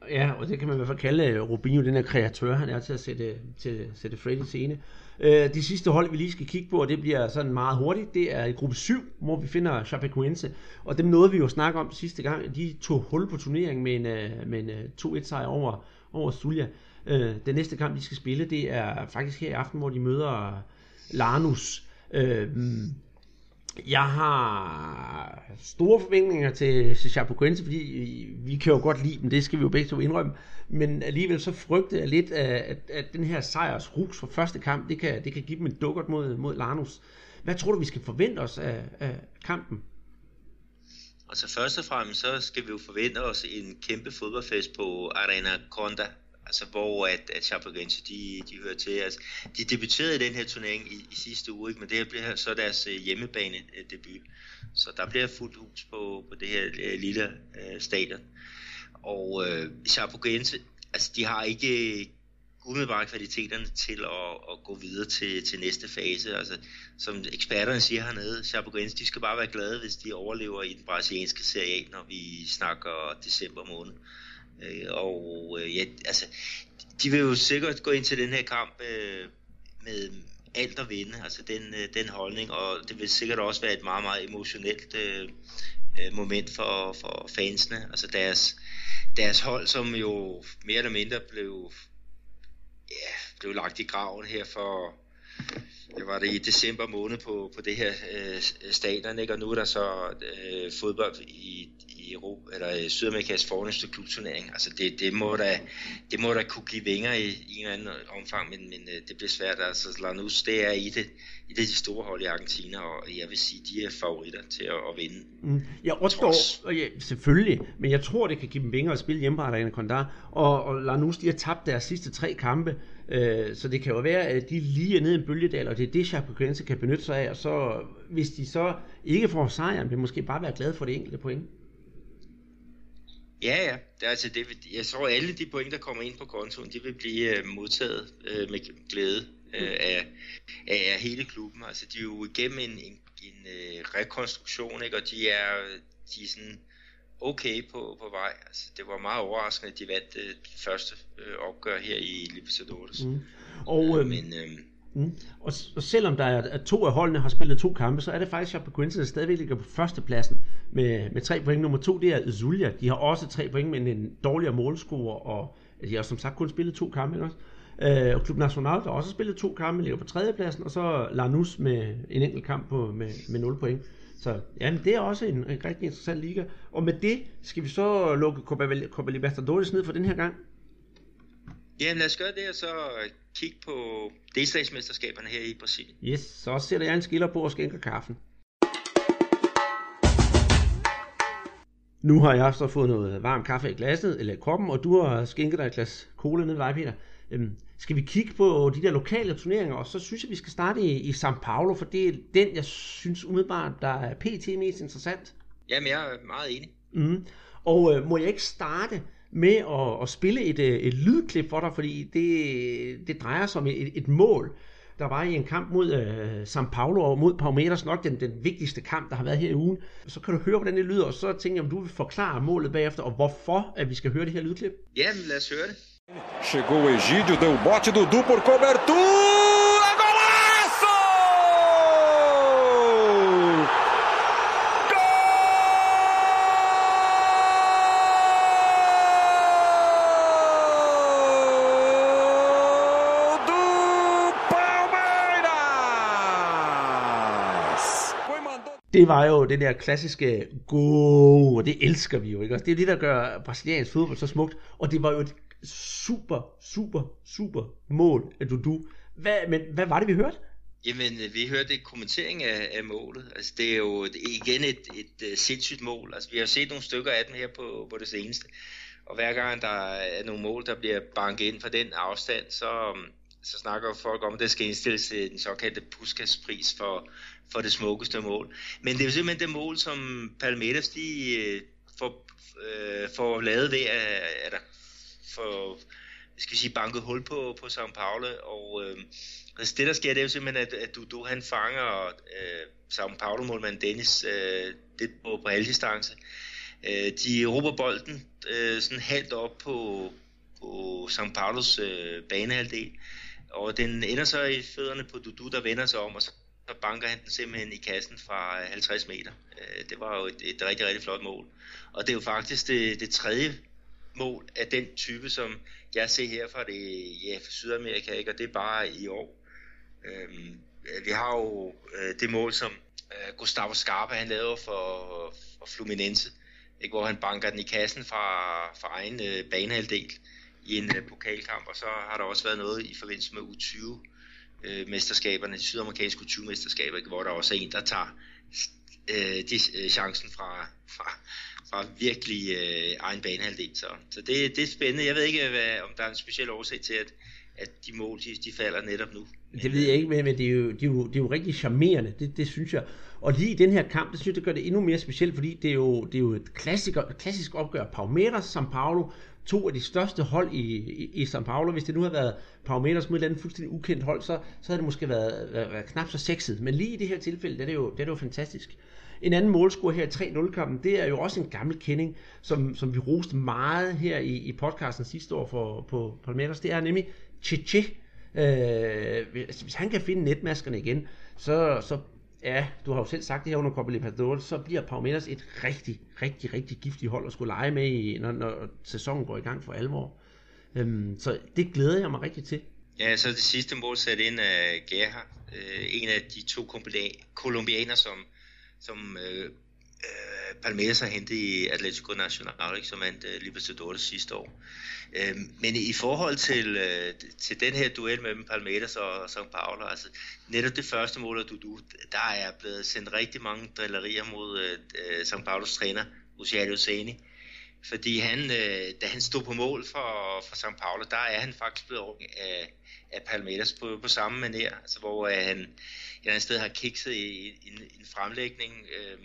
Ja, og det kan man i hvert fald kalde øh, Rubinho, den her kreatør, han er til at sætte, til, sætte Fred i scene. Øh, de sidste hold, vi lige skal kigge på, og det bliver sådan meget hurtigt, det er i gruppe 7, hvor vi finder Chapecoense. Og dem nåede vi jo at snakke om sidste gang. De tog hul på turneringen med en, med en 2-1 sejr over, over Zulia. Øh, den næste kamp, de skal spille, det er faktisk her i aften, hvor de møder Lanus. Øh, jeg har store forventninger til, til Chapecoense, fordi vi kan jo godt lide dem, det skal vi jo begge to indrømme, men alligevel så frygter jeg lidt, at, at den her sejrs rus for første kamp, det kan, det kan give dem en dukkert mod, mod Lanus. Hvad tror du, vi skal forvente os af, af kampen? Altså først og fremmest, så skal vi jo forvente os en kæmpe fodboldfest på Arena Conda altså hvor at, at Chapecoense, de, de hører til. Altså, de debuterede i den her turnering i, i sidste uge, ikke? men det her bliver så deres øh, hjemmebane øh, debut. Så der bliver fuldt hus på, på det her øh, lille øh, stadion. Og øh, Chapecoense, altså de har ikke umiddelbart kvaliteterne til at, at gå videre til, til næste fase. Altså, som eksperterne siger hernede, Chapecoense, de skal bare være glade, hvis de overlever i den brasilianske serie A, når vi snakker december måned. Øh, Øh, og øh, ja, altså, de vil jo sikkert gå ind til den her kamp øh, med alt at vinde, altså den, øh, den holdning, og det vil sikkert også være et meget, meget emotionelt øh, øh, moment for, for fansene, altså deres, deres hold, som jo mere eller mindre blev, ja, blev lagt i graven her for, det var det i december måned på, på det her øh, stadion, ikke? og nu er der så øh, fodbold i Europa, eller Sydamerikas fornemmeste klubturnering. Altså det, det, må da, det må da kunne give vinger i, i en eller anden omfang, men, men øh, det bliver svært. Altså Lanús, det er i det, i det de store hold i Argentina, og jeg vil sige, de er favoritter til at, at vinde. Mm. Jeg tror, ja, selvfølgelig, men jeg tror, det kan give dem vinger at spille hjemme på Arena og, og Lanús, de har tabt deres sidste tre kampe, øh, så det kan jo være, at de lige er nede i en bølgedal, og det er det, Chapecoense kan benytte sig af, og så hvis de så ikke får sejren, vil måske bare være glade for det enkelte point. Ja, ja. Det, er, altså, det, jeg tror, at alle de point, der kommer ind på kontoen, de vil blive uh, modtaget uh, med glæde uh, af, af, af hele klubben. Altså, de er jo igennem en, en, en uh, rekonstruktion, ikke? og de er, de er sådan okay på, på vej. Altså, det var meget overraskende, at de vandt uh, det første uh, opgør her i Libertadores. Mm. Og, øh, men, øh, Mm. Og, og selvom der er, at to af holdene har spillet to kampe, så er det faktisk Chapecoense, der stadigvæk ligger på førstepladsen med, med tre point. Nummer to, det er Zulia. De har også tre point, men en dårligere målscore, og de har som sagt kun spillet to kampe. Ikke også? Øh, og Klub Nacional, der også spillet to kampe, ligger på tredjepladsen, og så Lanús med en enkelt kamp på, med, med 0 point. Så ja, det er også en, en rigtig interessant liga. Og med det skal vi så lukke Copa Libertadores ned for den her gang. Ja, lad os gøre det, og så kigge på delstatsmesterskaberne her i Brasilien. Yes, så sætter jeg en skiller på og skænker kaffen. Nu har jeg så fået noget varm kaffe i glasset, eller i kroppen, og du har skænket dig et glas cola ned ved dig, Peter. Øhm, skal vi kigge på de der lokale turneringer, og så synes jeg, vi skal starte i, i São Paulo, for det er den, jeg synes umiddelbart, der er pt. mest interessant. Jamen, jeg er meget enig. Mm. Og øh, må jeg ikke starte med at, at spille et, øh, et lydklip for dig, fordi det, det drejer sig om et, et mål, der var i en kamp mod uh, São Paulo og mod Palmeiras, nok den, den vigtigste kamp, der har været her i ugen. Så kan du høre, hvordan det lyder, og så tænker jeg, om du vil forklare målet bagefter, og hvorfor at vi skal høre det her lydklip. Ja, lad os høre det. Chegou Egídio, deu bote do Du por cobertura! Det var jo det der klassiske go, og det elsker vi jo, ikke? Det er det, der gør brasiliansk fodbold så smukt, og det var jo et super, super, super mål af Dudu. Hvad, men hvad var det, vi hørte? Jamen, øh, vi hørte kommentering af, af målet. Altså, det er jo igen et, et, et sindssygt mål. Altså, vi har set nogle stykker af dem her på, på det seneste. Og hver gang der er nogle mål, der bliver banket ind fra den afstand, så, øhm, så snakker folk om, at det skal indstilles til den såkaldte Puskas-pris for, for det smukkeste mål. Men det er jo simpelthen det mål, som Palmeiras de øh, får, øh, får lavet ved at, at for, skal vi sige, banket hul på, på São Paulo, og øh, altså det der sker, det er jo simpelthen, at, at du han fanger øh, São Paulo-målmand Dennis øh, det på, på halvdistance. Øh, de råber bolden øh, sådan halvt op på, på São Paulos øh, banehalvdel, og den ender så i fødderne på Dudu, der vender sig om, og så banker han den simpelthen i kassen fra øh, 50 meter. Øh, det var jo et, et rigtig, rigtig flot mål. Og det er jo faktisk det, det tredje mål af den type, som jeg ser her fra, det, ja, fra Sydamerika, ikke? og det er bare i år. Øhm, øh, vi har jo øh, det mål, som øh, Gustavo Scarpa han lavede for, for Fluminense, ikke? hvor han banker den i kassen fra, fra egen øh, banehalvdel i en øh, pokalkamp, og så har der også været noget i forbindelse med U20 øh, mesterskaberne, de sydamerikanske 20 mesterskaber, hvor der også er en, der tager øh, de, øh, chancen fra, fra, fra virkelig øh, egen banehalvdel. Så, så det, det er spændende. Jeg ved ikke, hvad, om der er en speciel årsag til, at, at de mål de, de falder netop nu. Det ved jeg ikke, men det er jo, det er jo, det er jo rigtig charmerende, det, det synes jeg. Og lige i den her kamp, det synes jeg, det gør det endnu mere specielt, fordi det er jo, det er jo et klassisk, klassisk opgør. Palmeiras, São Paulo, to af de største hold i, i, i São Paulo. Hvis det nu havde været Palmeiras mod et andet fuldstændig ukendt hold, så, så havde det måske været, været, været knap så sexet. Men lige i det her tilfælde, det er det jo, det er det jo fantastisk. En anden målscore her i 3-0-kampen, det er jo også en gammel kending, som, som vi roste meget her i, i podcasten sidste år for, på Palmeiras. Det er nemlig Cheche. Øh, hvis, hvis han kan finde netmaskerne igen, så, så ja, du har jo selv sagt det her under Copa Libertadores, så bliver Palmeiras et rigtig, rigtig, rigtig giftigt hold at skulle lege med, i, når, når sæsonen går i gang for alvor. Øhm, så det glæder jeg mig rigtig til. Ja, så det sidste mål sat ind af Gerha, øh, en af de to kolumbianer, som, som øh, øh, Palmeiras har hentet i Atletico Nacional, ikke, som vandt øh, Libertadores sidste år. Øh, men i forhold til, øh, til den her duel mellem Palmeiras og São Paulo, altså netop det første mål af Dudu, der er blevet sendt rigtig mange drillerier mod øh, øh São Paulos træner, Luciano Seni. Fordi han, øh, da han stod på mål for, for São Paulo, der er han faktisk blevet af, af Palmeiras på, på samme manér, altså hvor øh, han et andet sted har kikset i, i en, en fremlægning, øh,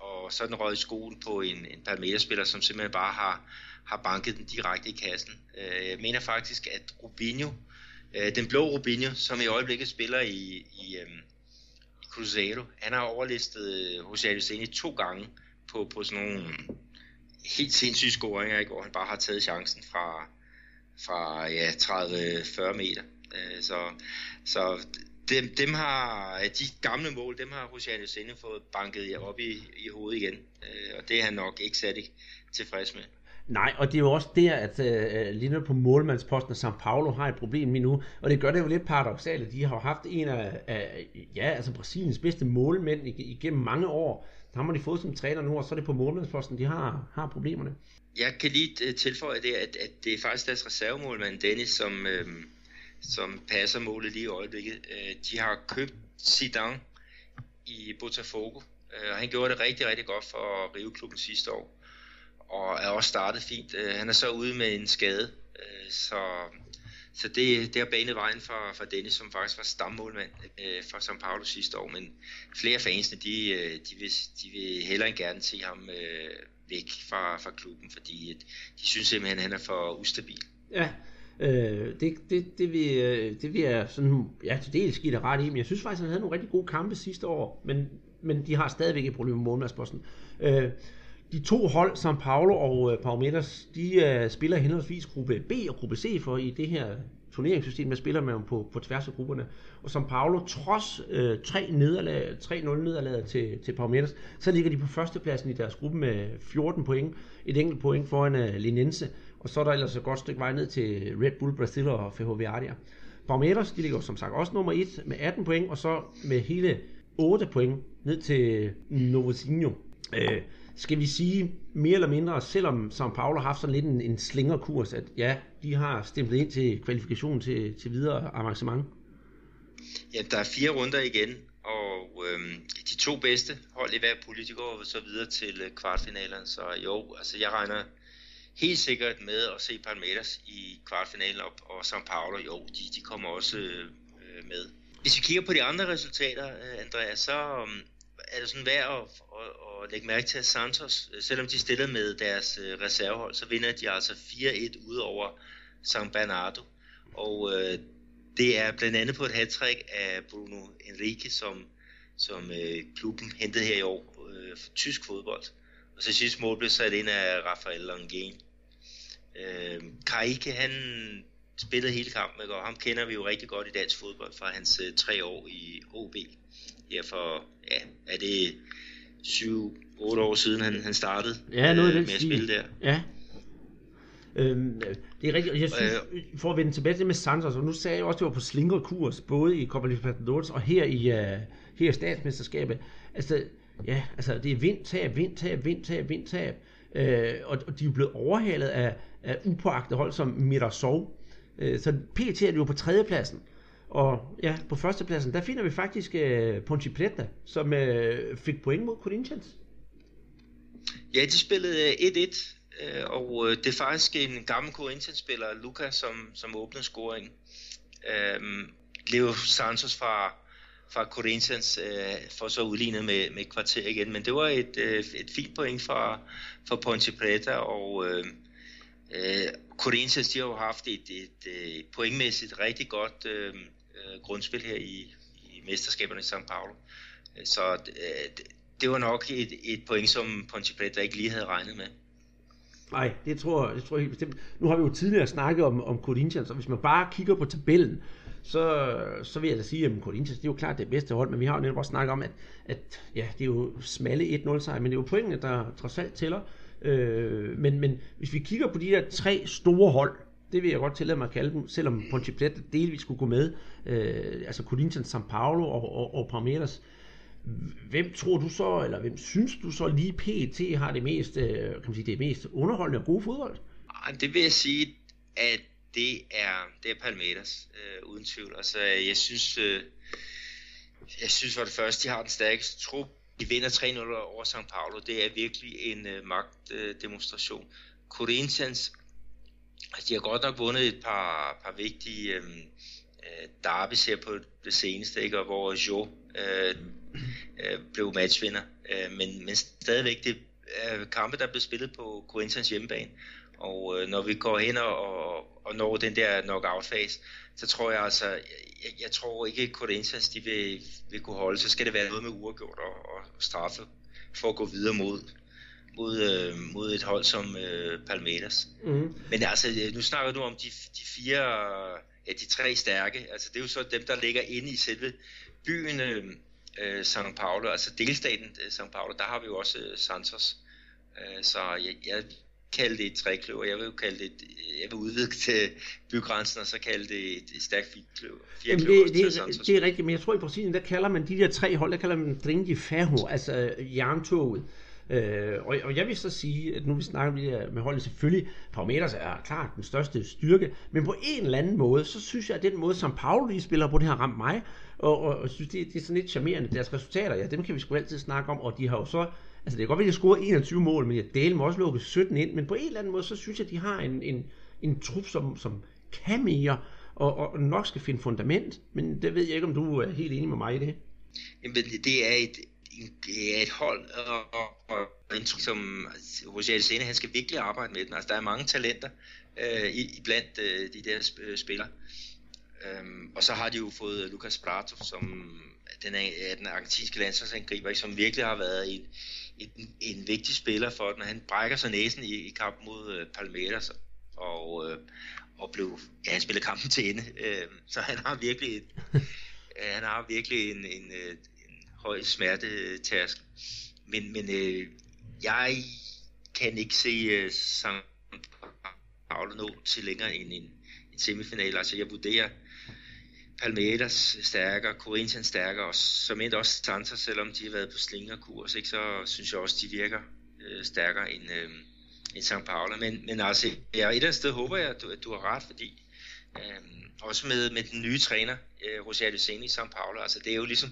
og så den røget i skoen på en, en Palmeiras-spiller, som simpelthen bare har, har banket den direkte i kassen. Øh, jeg mener faktisk, at Rubinho, øh, den blå Rubinho, som i øjeblikket spiller i, i, øh, i Cruzeiro, han har overlistet øh, Jose Aluseni to gange på, på sådan nogle helt sindssyge scoringer, ikke? hvor han bare har taget chancen fra, fra ja, 30-40 meter. Øh, så, så dem, dem har, de gamle mål, dem har Rosiano Sende fået banket op i, i hovedet igen. Øh, og det er han nok ikke særlig tilfreds med. Nej, og det er jo også der, at uh, lige nu på målmandsposten São Paulo har et problem lige nu, og det gør det jo lidt paradoxalt, de har haft en af, af ja, altså Brasiliens bedste målmænd igennem mange år. Der har de fået som træner nu, og så er det på målmandsposten, de har, har problemerne. Jeg kan lige tilføje det, at, at det er faktisk deres reservemålmand Dennis, som, øh, som passer målet lige i øjeblikket. Øh, de har købt Zidane i Botafogo, øh, og han gjorde det rigtig, rigtig godt for Rive-klubben sidste år, og er også startet fint. Øh, han er så ude med en skade, øh, så, så det, det har banet vejen for, for Dennis, som faktisk var stammålmand øh, for São Paulo sidste år, men flere fansene, de, øh, de, vil, de vil hellere end gerne se ham væk fra, fra klubben, fordi de synes simpelthen, at han er for ustabil. Ja, Øh, det, det, det, vil, øh, det vil jeg sådan, ja, til dels give det ret i, men jeg synes faktisk, at han havde nogle rigtig gode kampe sidste år, men, men de har stadigvæk et problem med målmandsposten. Øh, de to hold, São Paulo og øh, Palmeiras, de øh, spiller henholdsvis gruppe B og gruppe C for i det her turneringssystem, der spiller man på, på tværs af grupperne. Og São Paulo, trods øh, tre nederlag, 3-0 nederlag til, til Palmeiras, så ligger de på førstepladsen i deres gruppe med 14 point, et enkelt point foran øh, Linense. Og så er der ellers et godt stykke vej ned til Red Bull Brasil og Ferroviaria. Palmeiras, de ligger som sagt også nummer 1 med 18 point, og så med hele 8 point ned til Novosinho. Øh, skal vi sige mere eller mindre, selvom São Paulo har haft sådan lidt en, en slingerkurs, at ja, de har stemplet ind til kvalifikation til, til videre avancement? Ja, der er fire runder igen, og øhm, de to bedste hold i hver pulje, de går så videre til kvartfinalen. kvartfinalerne, så jo, altså jeg regner helt sikkert med at se Palmeiras i kvartfinalen op, og São Paulo, jo, de, de kommer også øh, med. Hvis vi kigger på de andre resultater, øh, Andreas, så um, er det sådan værd at, at, at lægge mærke til, at Santos, øh, selvom de stillede med deres øh, reservehold, så vinder de altså 4-1 ud over San Bernardo. Og øh, det er blandt andet på et hat af Bruno Enrique, som, som øh, klubben hentede her i år øh, for tysk fodbold. Og så sidste mål blev sat ind af Rafael Langén. Øh, Karike, han spillede hele kampen, ikke? og ham kender vi jo rigtig godt i dansk fodbold fra hans øh, tre år i OB. Ja, for, ja, er det 7-8 år siden, han, han startede ja, noget øh, med at spille der. Ja, Øhm, det er rigtigt, jeg synes, øh, for at vende tilbage til det med Santos, og nu sagde jeg også, at det var på slinger kurs, både i Copa Libertadores og her i, uh, her i statsmesterskabet. Altså, ja, altså det er vind, tab, vind, tab, vind, tab, vind, tab. Øh, og, og de er blevet overhalet af, af upåagte hold som Mirasov. Øh, så PT er jo på tredjepladsen. Og ja, på førstepladsen, der finder vi faktisk øh, uh, Ponchi Preta, som uh, fik point mod Corinthians. Ja, de spillede øh, 1-1 og det er faktisk en gammel Corinthians-spiller, Luca, som, som åbnede scoring. Øhm, Leo Santos fra, fra Corinthians øh, får så udlignet med, med kvarter igen, men det var et, øh, et fint point fra, fra Ponte Preta, og øh, øh, Corinthians de har jo haft et, et, et pointmæssigt rigtig godt øh, øh grundspil her i, i mesterskaberne i São Paulo. Øh, så øh, det var nok et, et point, som Ponte Preta ikke lige havde regnet med. Nej, det tror, det tror jeg helt bestemt. Nu har vi jo tidligere snakket om, om Corinthians, og hvis man bare kigger på tabellen, så, så vil jeg da sige, at Corinthians det er jo klart det bedste hold, men vi har jo netop også snakket om, at, at ja, det er jo smalle 1-0 sejr, men det er jo pointene, der trods alt tæller. Øh, men, men hvis vi kigger på de der tre store hold, det vil jeg godt tillade mig at kalde dem, selvom Ponte Plata delvis skulle gå med, øh, altså Corinthians, São Paulo og, og, og Palmeiras, hvem tror du så, eller hvem synes du så lige PT har det mest, øh, kan man sige, det mest underholdende og gode fodbold? Ah, det vil jeg sige, at det er, det er Palmeiras, øh, uden tvivl. Altså, jeg synes, øh, jeg synes for det første, de har den stærkeste trup. De vinder 3-0 over São Paulo. Det er virkelig en øh, magtdemonstration. Øh, Corinthians, altså, de har godt nok vundet et par, par vigtige øh, øh derbys her på det seneste, ikke? Og hvor Jo øh, øh, blev matchvinder. Øh, men, men stadigvæk, det er kampe, der blev spillet på Corinthians hjemmebane. Og øh, når vi går hen og, og, og når den der knockout-fase, så tror jeg altså, jeg, jeg tror ikke, at Corinthians de vil, vil kunne holde. Så skal det være noget med uafgjort og, og straffe for at gå videre mod, mod, øh, mod et hold som øh, Palmeiras. Mm. Men altså, nu snakker du om de, de fire, ja, de tre stærke. Altså, det er jo så dem, der ligger inde i selve byen øh, øh, São Paulo, altså delstaten øh, São Paulo, der har vi jo også øh, Santos. Øh, så jeg, jeg kalde det et trækløver. Jeg vil jo kalde det, jeg vil udvide til bygrænsen, og så kalde det et, et stærkt firkløver. Jamen det, det, det, er rigtigt, men jeg tror i Brasilien, der kalder man de der tre hold, der kalder man Dringue Ferro, altså jerntoget. Øh, og, og jeg vil så sige, at nu vi snakker med, med holdet selvfølgelig, Palmeiras er klart den største styrke, men på en eller anden måde, så synes jeg, at den måde, som Paolo lige spiller på, det har ramt mig, og, og, og synes, det, det er sådan lidt charmerende. Deres resultater, ja, dem kan vi sgu altid snakke om, og de har jo så, altså det kan godt være, at de scorer 21 mål, men jeg deler også lukket 17 ind, men på en eller anden måde, så synes jeg, at de har en, en, en trup, som, som kan mere, og, og nok skal finde fundament, men det ved jeg ikke, om du er helt enig med mig i det. Jamen, det er et, det er et hold, og, og, og som altså, Roger Alsene, han skal virkelig arbejde med den. Altså, der er mange talenter øh, i, blandt øh, de der øh, spillere. Øhm, og så har de jo fået Lucas Prato, som øh, den, er, den argentinske landsholdsangriber, som virkelig har været en, en, en vigtig spiller for den. Han brækker sig næsen i, i kampen mod uh, Palmeiras, og, uh, og blev, ja, han spillede kampen til ende. Uh, så han har virkelig, et, uh, han har virkelig en, en, uh, en høj smertetærsk. Men, men uh, jeg kan ikke se San Paulo nå til længere end en, en semifinal. Altså jeg vurderer Palmeiras stærkere, Corinthians stærkere, og som endda også Santos, selvom de har været på slingerkurs, ikke, så synes jeg også, de virker øh, stærkere end, øh, end St. Paulo. Men, men altså, ja, et eller andet sted håber jeg, at du, at du har ret, fordi øh, også med, med den nye træner, øh, Rosario Seni i St. Paulo, altså det er jo ligesom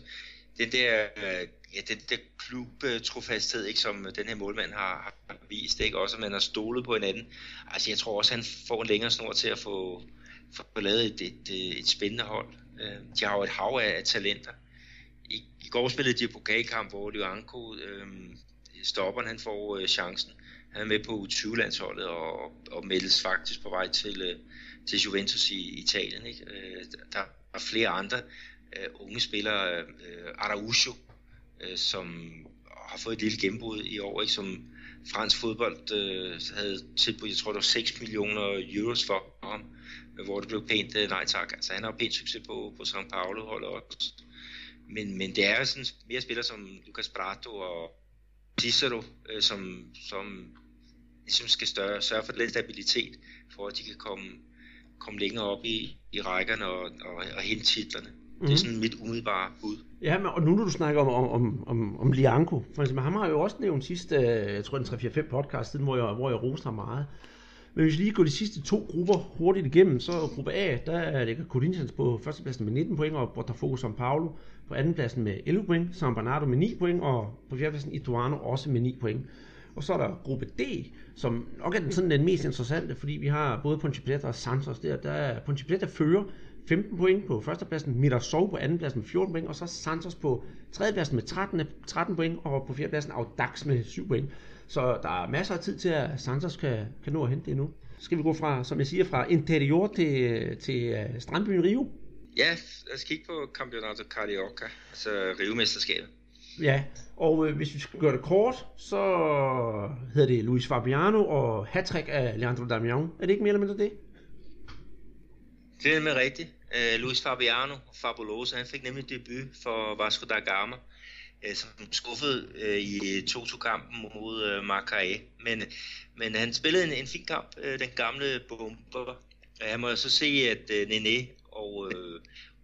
den der, øh, ja, det, det klubtrofasthed, ikke, som den her målmand har, har vist, ikke? også at man har stolet på hinanden. Altså jeg tror også, han får en længere snor til at få, få lavet et, et, øh, et, spændende hold. Øh, de har jo et hav af, af talenter. I, I går spillede de pokalkamp, hvor Lyanko, øh, stopperen, han får øh, chancen. Han er med på U20-landsholdet og, og meldes faktisk på vej til, øh, til Juventus i Italien. Ikke? Øh, der er flere andre øh, unge spillere, øh, Araujo, øh, som har fået et lille gennembrud i år, ikke? som fransk fodbold øh, havde tilbudt, jeg tror det var 6 millioner euros for ham, hvor det blev pænt øh, nej tak. Altså han har pænt succes på, på São Paulo holdet også. Men, men det er sådan mere spillere som Lucas Prato og Cicero, øh, som, som ligesom skal større, sørge for lidt stabilitet, for at de kan komme, komme længere op i, i rækkerne og, og, og hente titlerne. Mm. Det er mhm. sådan mit umiddelbare bud. Ja, men, og nu når du snakker om, om, om, om Lianco, for eksempel, ham har jeg jo også nævnt sidste, øh, jeg tror den 3-4-5 podcast siden, hvor jeg, hvor jeg roste ham meget. Men hvis vi lige går de sidste to grupper hurtigt igennem, så gruppe A, der ligger Corinthians på førstepladsen med 19 point, og Botafogo São Paulo på andenpladsen med 11 point, San Bernardo med 9 point, og på fjerdepladsen Ituano også med 9 point. Og så er der gruppe D, som nok er den, sådan den mest interessante, fordi vi har både Ponte Preta og Santos der. Der er Ponte Preta fører 15 point på førstepladsen, Mirassol på andenpladsen med 14 point, og så Santos på tredjepladsen med 13, 13 point, og på fjerdepladsen Audax med 7 point. Så der er masser af tid til, at Santos kan, kan nå at hente det nu. Så skal vi gå fra, som jeg siger, fra interior til, til uh, strandbyen Rio. Ja, lad os kigge på Campeonato Carioca, altså Rio-mesterskabet. Ja, og øh, hvis vi skal gøre det kort, så hedder det Luis Fabiano og hattrick af Leandro Damian. Er det ikke mere eller mindre det? Det er nemlig rigtigt. Uh, Luis Fabiano, fabuloso, han fik nemlig debut for Vasco da Gama, øh, som skuffede øh, i 2-2-kampen mod uh, Macaé. Men, men han spillede en, en fin kamp, den gamle bomber. Jeg må så se, at Nene og,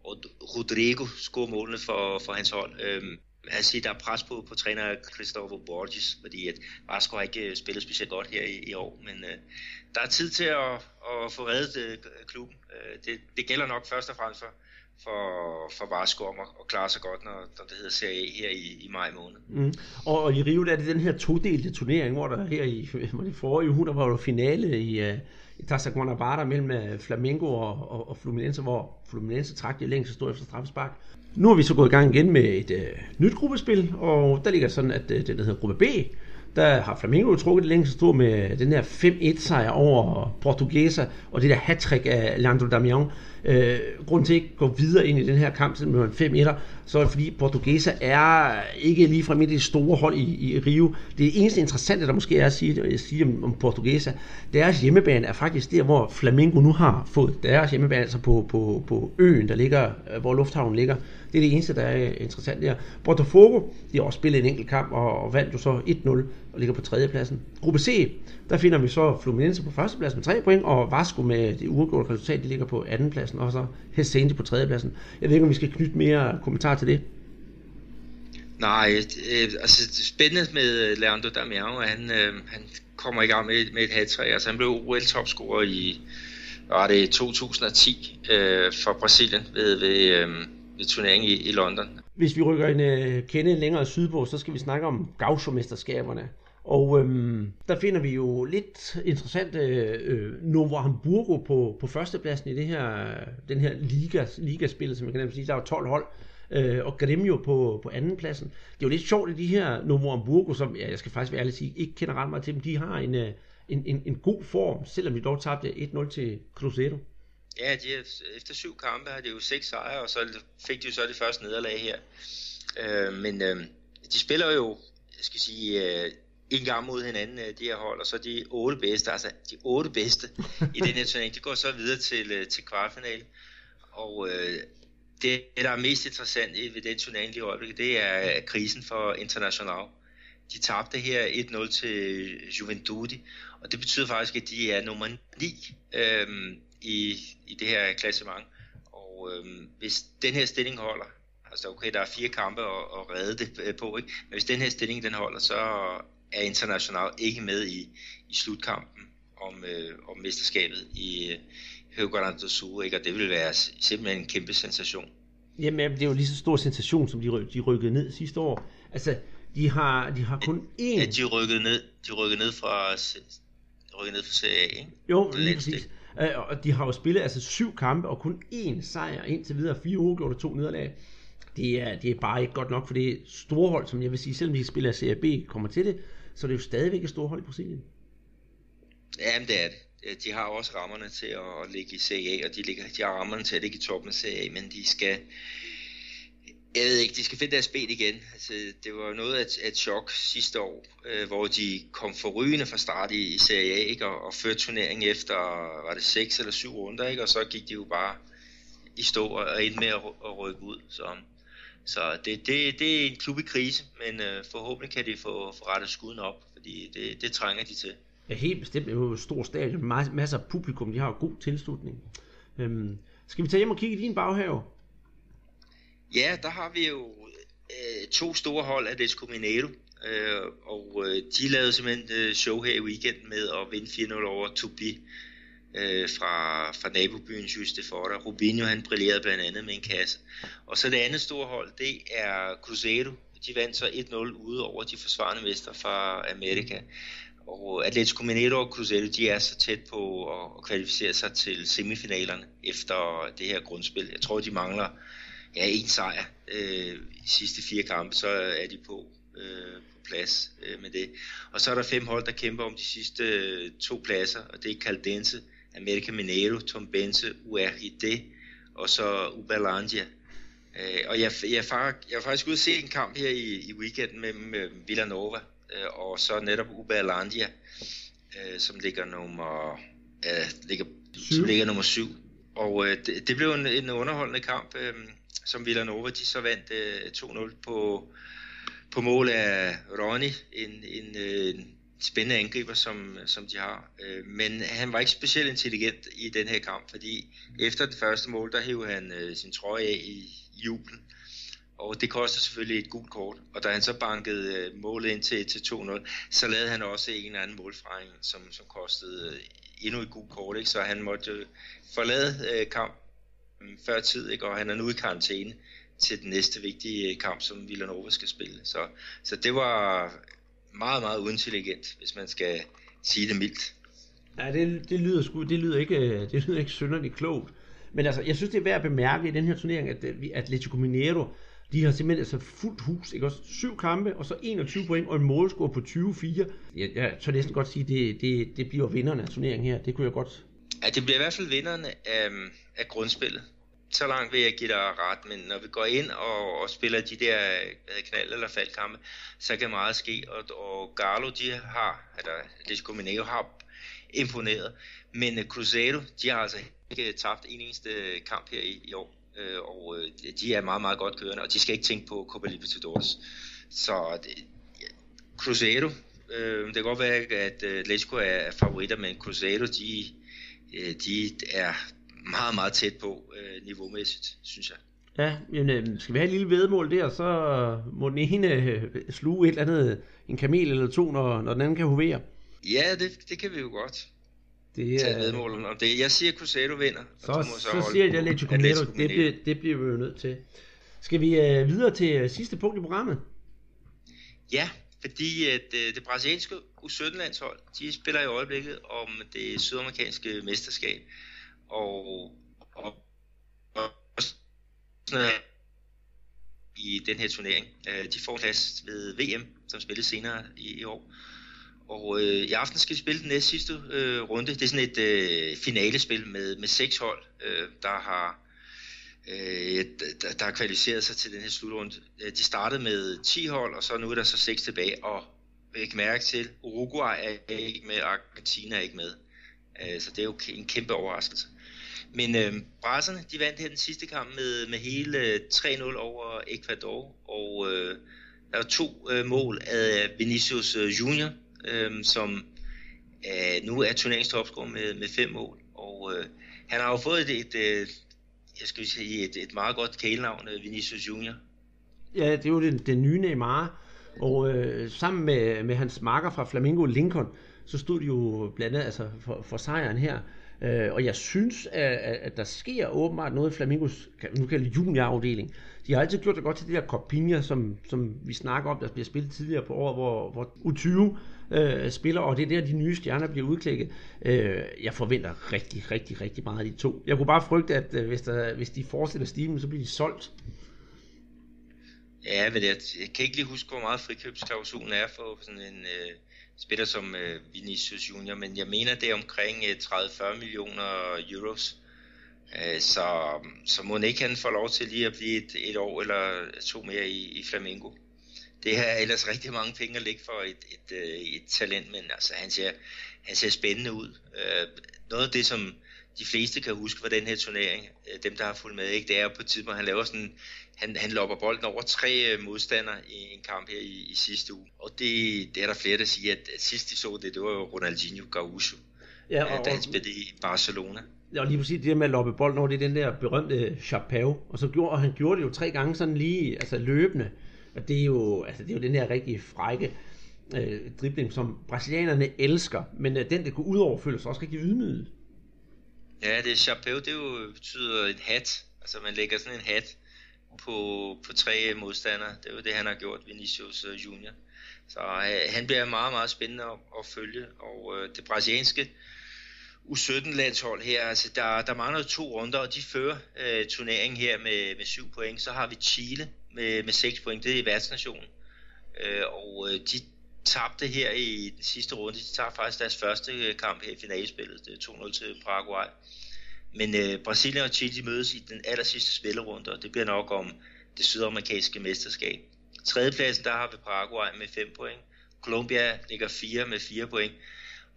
og Rodrigo scorede målene for, for hans hold. Øhm, jeg siger, der er pres på, på træner Christopher Borges, fordi at Vasco har ikke øh, spillet specielt godt her i, i år, men øh, der er tid til at, at få reddet øh, klubben. Øh, det, det gælder nok først og fremmest for, for, for Vasco om at, at klare sig godt, når, når det hedder Serie A her i, i maj måned. Mm. Og, og i Rio der er det den her todelte turnering, hvor der her i, det forrige uge, der var jo finale i, uh, i Taça Guanabara mellem øh, Flamengo og, og, og Fluminense, hvor Fluminense trak det længst stod efter straffespark. Nu er vi så gået i gang igen med et øh, nyt gruppespil, og der ligger sådan, at øh, det der hedder gruppe B, der har Flamengo trukket det længst stå med den her 5-1 sejr over Portuguesa, og det der hat af Leandro Damião. Øh, grunden til at ikke gå videre ind i den her kamp, selvom det var en 5 så er det fordi Portuguesa er ikke lige fra det store hold i, i Rio. Det eneste interessante, der måske er at sige, at sige om, om deres hjemmebane er faktisk der, hvor Flamengo nu har fået deres hjemmebane, altså på, på, på øen, der ligger, øh, hvor lufthavnen ligger. Det er det eneste, der er interessant der. Botafogo, de har også spillet en enkelt kamp og, og vandt jo så 1-0 og ligger på tredjepladsen. Gruppe C, der finder vi så Fluminense på førstepladsen med 3 point, og Vasco med det uafgjorte resultat, de ligger på andenpladsen, og så Hessense på tredjepladsen. Jeg ved ikke, om vi skal knytte mere kommentar til det. Nej, øh, altså det spændende med Leandro Damiano, han, øh, han kommer i gang med, med et hat Altså han blev OL-topscorer i var det 2010 øh, for Brasilien ved, ved, øh, ved turneringen i, i London. Hvis vi rykker en øh, kende længere sydpå, så skal vi snakke om Gaucho-mesterskaberne. Og øhm, der finder vi jo lidt interessant øh, Novo Hamburgo på, på førstepladsen i det her, den her liga, ligaspil, som man kan sige. Der er 12 hold, øh, og Gremio på, på anden pladsen. Det er jo lidt sjovt, at de her Novo Hamburgo, som ja, jeg skal faktisk være ærlig sige, ikke kender ret meget til dem, de har en, øh, en, en, en god form, selvom de dog tabte 1-0 til Cruzeiro. Ja, de er, efter syv kampe har de jo seks sejre, og så fik de jo så det første nederlag her. Øh, men øh, de spiller jo, jeg skal sige, øh, en gang mod hinanden, øh, de her hold, og så de otte bedste, altså de otte bedste i den her turnering, de går så videre til, øh, til kvartfinalen. Og øh, det, der er mest interessant ved den turnering lige øjeblikket, det er krisen for International. De tabte her 1-0 til Juventude, og det betyder faktisk, at de er nummer 9 øhm, i, i det her klassement. Og øhm, hvis den her stilling holder, altså okay, der er fire kampe at, at redde det øh, på, ikke? men hvis den her stilling den holder, så er International ikke med i, i slutkampen om, øh, om mesterskabet i øh, Rio Grande do Sul, ikke? og det vil være simpelthen en kæmpe sensation. Jamen, det er jo lige så stor sensation, som de, de rykkede ned sidste år. Altså, de har, de har kun én... Ja, de rykkede ned, de rykkede ned fra, rykkede ned fra Serie A, ikke? Jo, lige præcis. Øh, og de har jo spillet altså syv kampe, og kun én sejr indtil videre, fire uafgjorte to nederlag. Det er, det er bare ikke godt nok for det store hold, som jeg vil sige, selvom de spiller Serie B kommer til det, så er det jo stadigvæk et stort hold i Brasilien. Jamen det er det. Øh, de har også rammerne til at ligge i Serie A, og de, ligger, de har rammerne til at ligge i toppen af Serie A, men de skal, jeg ved ikke, de skal finde deres ben igen. Altså, det var noget af et, et chok sidste år, øh, hvor de kom forrygende fra start i, i Serie A, ikke? Og, og førte turneringen efter, var det seks eller syv runder, ikke? og så gik de jo bare i stå og endte med at, at rykke ud. Så, så det, det, det er en klub i krise, men øh, forhåbentlig kan de få, få rettet skuden op, fordi det, det trænger de til. Ja, helt bestemt. Det er jo et stort stadion, masser af publikum, de har god tilslutning. Øhm, skal vi tage hjem og kigge i din baghave? Ja, der har vi jo øh, to store hold af Desco Mineiro, øh, og øh, de lavede simpelthen øh, show her i weekend med at vinde 4-0 over Tupi øh, fra, fra nabobyen Just de Rubinho han brillerede blandt andet med en kasse. Og så det andet store hold, det er Cruzeiro. De vandt så 1-0 ude over de forsvarende mester fra Amerika. Og Atletico Mineiro og Cruzeiro, de er så tæt på at kvalificere sig til semifinalerne efter det her grundspil. Jeg tror, de mangler ja, en sejr øh, i sidste fire kampe, så er de på, øh, på plads øh, med det. Og så er der fem hold, der kæmper om de sidste øh, to pladser, og det er Caldense, America Mineiro, Tombense, URID og så Uberlandia. Øh, og jeg, jeg, jeg, jeg er faktisk ude at se en kamp her i, i weekenden med, med Villanova, øh, og så netop Uberlandia, øh, som ligger nummer, øh, ligger, som ligger nummer syv. Og øh, det, det blev en, en underholdende kamp. Øh, som Villanova de så vandt øh, 2-0 på, på mål af Ronny, en, en, øh, en spændende angriber, som, som de har. Øh, men han var ikke specielt intelligent i den her kamp, fordi efter det første mål, der hævde han øh, sin trøje af i, i jublen. Og det koster selvfølgelig et gult kort. Og da han så bankede øh, målet ind til, til 2-0, så lavede han også en eller anden målfejring, som, som kostede øh, endnu et gult kort. Ikke? Så han måtte forlade øh, kamp mm, før tid, ikke? og han er nu i karantæne til den næste vigtige øh, kamp, som Villanova skal spille. Så, så det var meget, meget uintelligent, hvis man skal sige det mildt. Ja, det, det lyder sgu, det lyder ikke, øh, det lyder ikke synderligt klogt. Men altså, jeg synes, det er værd at bemærke i den her turnering, at øh, Atletico Mineiro, de har simpelthen altså fuldt hus, ikke også? Syv kampe, og så 21 point, og en målscore på 20-4. Jeg, jeg tør næsten godt sige, det, det, det bliver vinderne af turneringen her. Det kunne jeg godt Ja, det bliver i hvert fald vinderne af, af grundspillet. Så langt vil jeg give dig ret, men når vi går ind og, og spiller de der knald- eller faldkampe, så kan meget ske, og, og Garlo, de har, eller Atletico Mineo har imponeret, men uh, Cruzeiro, de har altså ikke øh, tabt en eneste øh, kamp her i, i år, uh, og uh, de er meget, meget godt kørende, og de skal ikke tænke på Copa Libertadores. Så det, Cruzeiro, uh, det kan godt være, at Atletico er favoritter, men Cruzeiro, de, de er meget, meget tæt på øh, niveaumæssigt, synes jeg. Ja, men øh, skal vi have et lille vedmål der, så må den ene øh, sluge et eller andet, en kamel eller to, når, når den anden kan hovere. Ja, det, det kan vi jo godt. Det er... Tage vedmål om det. Jeg siger, at Cruzeiro vinder. Så, så, så siger jeg, at Atletico Mineiro, det, bliver, det bliver vi jo nødt til. Skal vi øh, videre til øh, sidste punkt i programmet? Ja, fordi at øh, det brasilianske U17-landshold, de spiller i øjeblikket om det sydamerikanske mesterskab. Og, og, og, og i den her turnering. Øh, de får plads ved VM, som spilles senere i, i år. Og øh, i aften skal de spille den næste sidste øh, runde. Det er sådan et øh, finalespil med, med seks hold, øh, der har øh, der, der har kvalificeret sig til den her slutrunde. Øh, de startede med 10 hold, og så nu er der så seks tilbage, og ikke mærke til, Uruguay er ikke med, Argentina er ikke med. Øh, så det er jo en kæmpe overraskelse. Men øh, brasserne, de vandt her den sidste kamp med, med hele øh, 3-0 over Ecuador, og øh, der var to øh, mål af Vinicius øh, Junior, øh, som øh, nu er turneringstopscorer med, med fem mål, og øh, han har jo fået et, et, et jeg skal sige, et, et meget godt kælenavn, øh, Vinicius Junior. Ja, det er jo den, den nye Neymar, og øh, sammen med, med hans marker fra Flamingo Lincoln, så stod de jo blandt andet altså for, for sejren her. Øh, og jeg synes, at, at der sker åbenbart noget i Flamingos, nu kalder det juniorafdeling. De har altid gjort det godt til de der Copinha, som, som vi snakker om, der bliver spillet tidligere på året, hvor, hvor U20 øh, spiller, og det er der, de nye stjerner bliver udklækket. Øh, jeg forventer rigtig, rigtig, rigtig meget af de to. Jeg kunne bare frygte, at øh, hvis, der, hvis de fortsætter stimen, så bliver de solgt. Ja, men jeg, jeg kan ikke lige huske, hvor meget frikøbsklausulen er for sådan en øh, spiller som øh, Vinicius Junior, men jeg mener, det er omkring øh, 30-40 millioner euros. Øh, så, så må ikke han få lov til lige at blive et, et år eller to mere i, i Flamengo. Det er ellers rigtig mange penge at lægge for et, et, et, et talent, men altså, han, ser, han ser spændende ud. Øh, noget af det, som de fleste kan huske fra den her turnering, øh, dem der har fulgt med, ikke, det er på et tidspunkt, han laver sådan, han, han lopper bolden over tre øh, modstandere i en kamp her i, i sidste uge. Og det, det er der flere, der siger, at, at sidst de så det, det var jo Ronaldinho Gaúcho, ja, og, da han spillede i Barcelona. Og lige præcis det der med at loppe bolden over, det er den der berømte Chapeu, og så gjorde, og han gjorde det jo tre gange sådan lige, altså løbende, og det er jo, altså det er jo den her rigtig frække øh, dribling, som brasilianerne elsker, men øh, den, der går ud over, føler sig også rigtig ydmyget. Ja, det er Chapeu, det jo betyder et hat. Altså man lægger sådan en hat på, på tre modstandere. Det er jo det, han har gjort, Vinicius øh, Junior. Så øh, han bliver meget, meget spændende at, at følge. Og øh, det brasilianske U17-landshold her, altså der, der mangler to runder, og de fører øh, turneringen her med, med syv point. Så har vi Chile med, med seks point, det er værtsnationen. Øh, og øh, de tabte her i den sidste runde. De tabte faktisk deres første øh, kamp her i finalespillet. Det er 2-0 til Paraguay. Men øh, Brasilien og Chile mødes i den aller sidste spillerunde, og det bliver nok om det sydamerikanske mesterskab. Tredjepladsen, der har vi Paraguay med 5 point. Colombia ligger 4 med 4 point.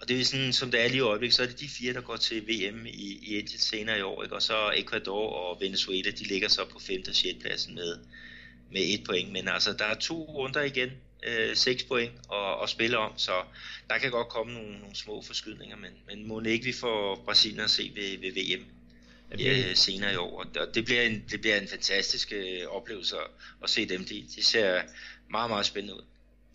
Og det er sådan, som det er lige i øjeblikket, så er det de fire, der går til VM i, i Indien senere i år. Ikke? Og så Ecuador og Venezuela, de ligger så på 5. og 6. pladsen med, med et point. Men altså, der er to runder igen, øh, 6 point og, og spille om, så der kan godt komme nogle, nogle små forskydninger, men, men må ikke vi får Brasilien at se ved, ved VM ja, senere i år. Og det bliver en, det bliver en fantastisk øh, oplevelse at, at se dem. De, de ser meget, meget spændende ud.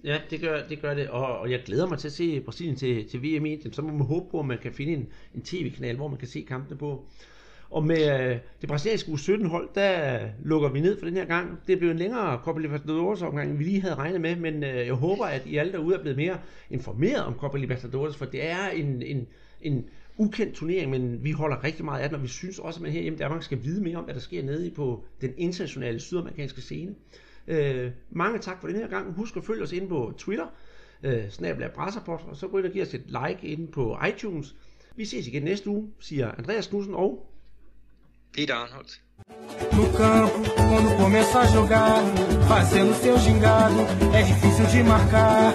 Ja, det gør det, gør det. Og, og jeg glæder mig til at se Brasilien til, til VM i Indien. Så må man håbe på, at man kan finde en, en tv-kanal, hvor man kan se kampene på. Og med øh, det brasilianske U17-hold, der lukker vi ned for den her gang. Det blev en længere Copa Libertadores omgang, end vi lige havde regnet med, men øh, jeg håber, at I alle derude er blevet mere informeret om Copa Libertadores, for det er en, en, en ukendt turnering, men vi holder rigtig meget af den, og vi synes også, at man her hjemme i Danmark skal vide mere om, hvad der sker nede på den internationale sydamerikanske scene. Øh, mange tak for den her gang. Husk at følge os ind på Twitter, øh, snabel Brasserpot, og så gå ind og give os et like inde på iTunes. Vi ses igen næste uge, siger Andreas Knudsen og Pete Arnold. No campo, quando começa a jogar, fazendo seu gingado, é difícil de marcar.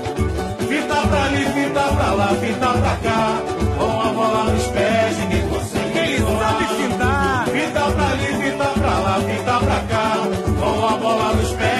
Fita pra ali, fita pra lá, fita pra cá, com a bola nos pés, ninguém consegue. Ele voar. sabe fitar. Fita pra ali, fita pra lá, fita pra cá, com a bola nos pés.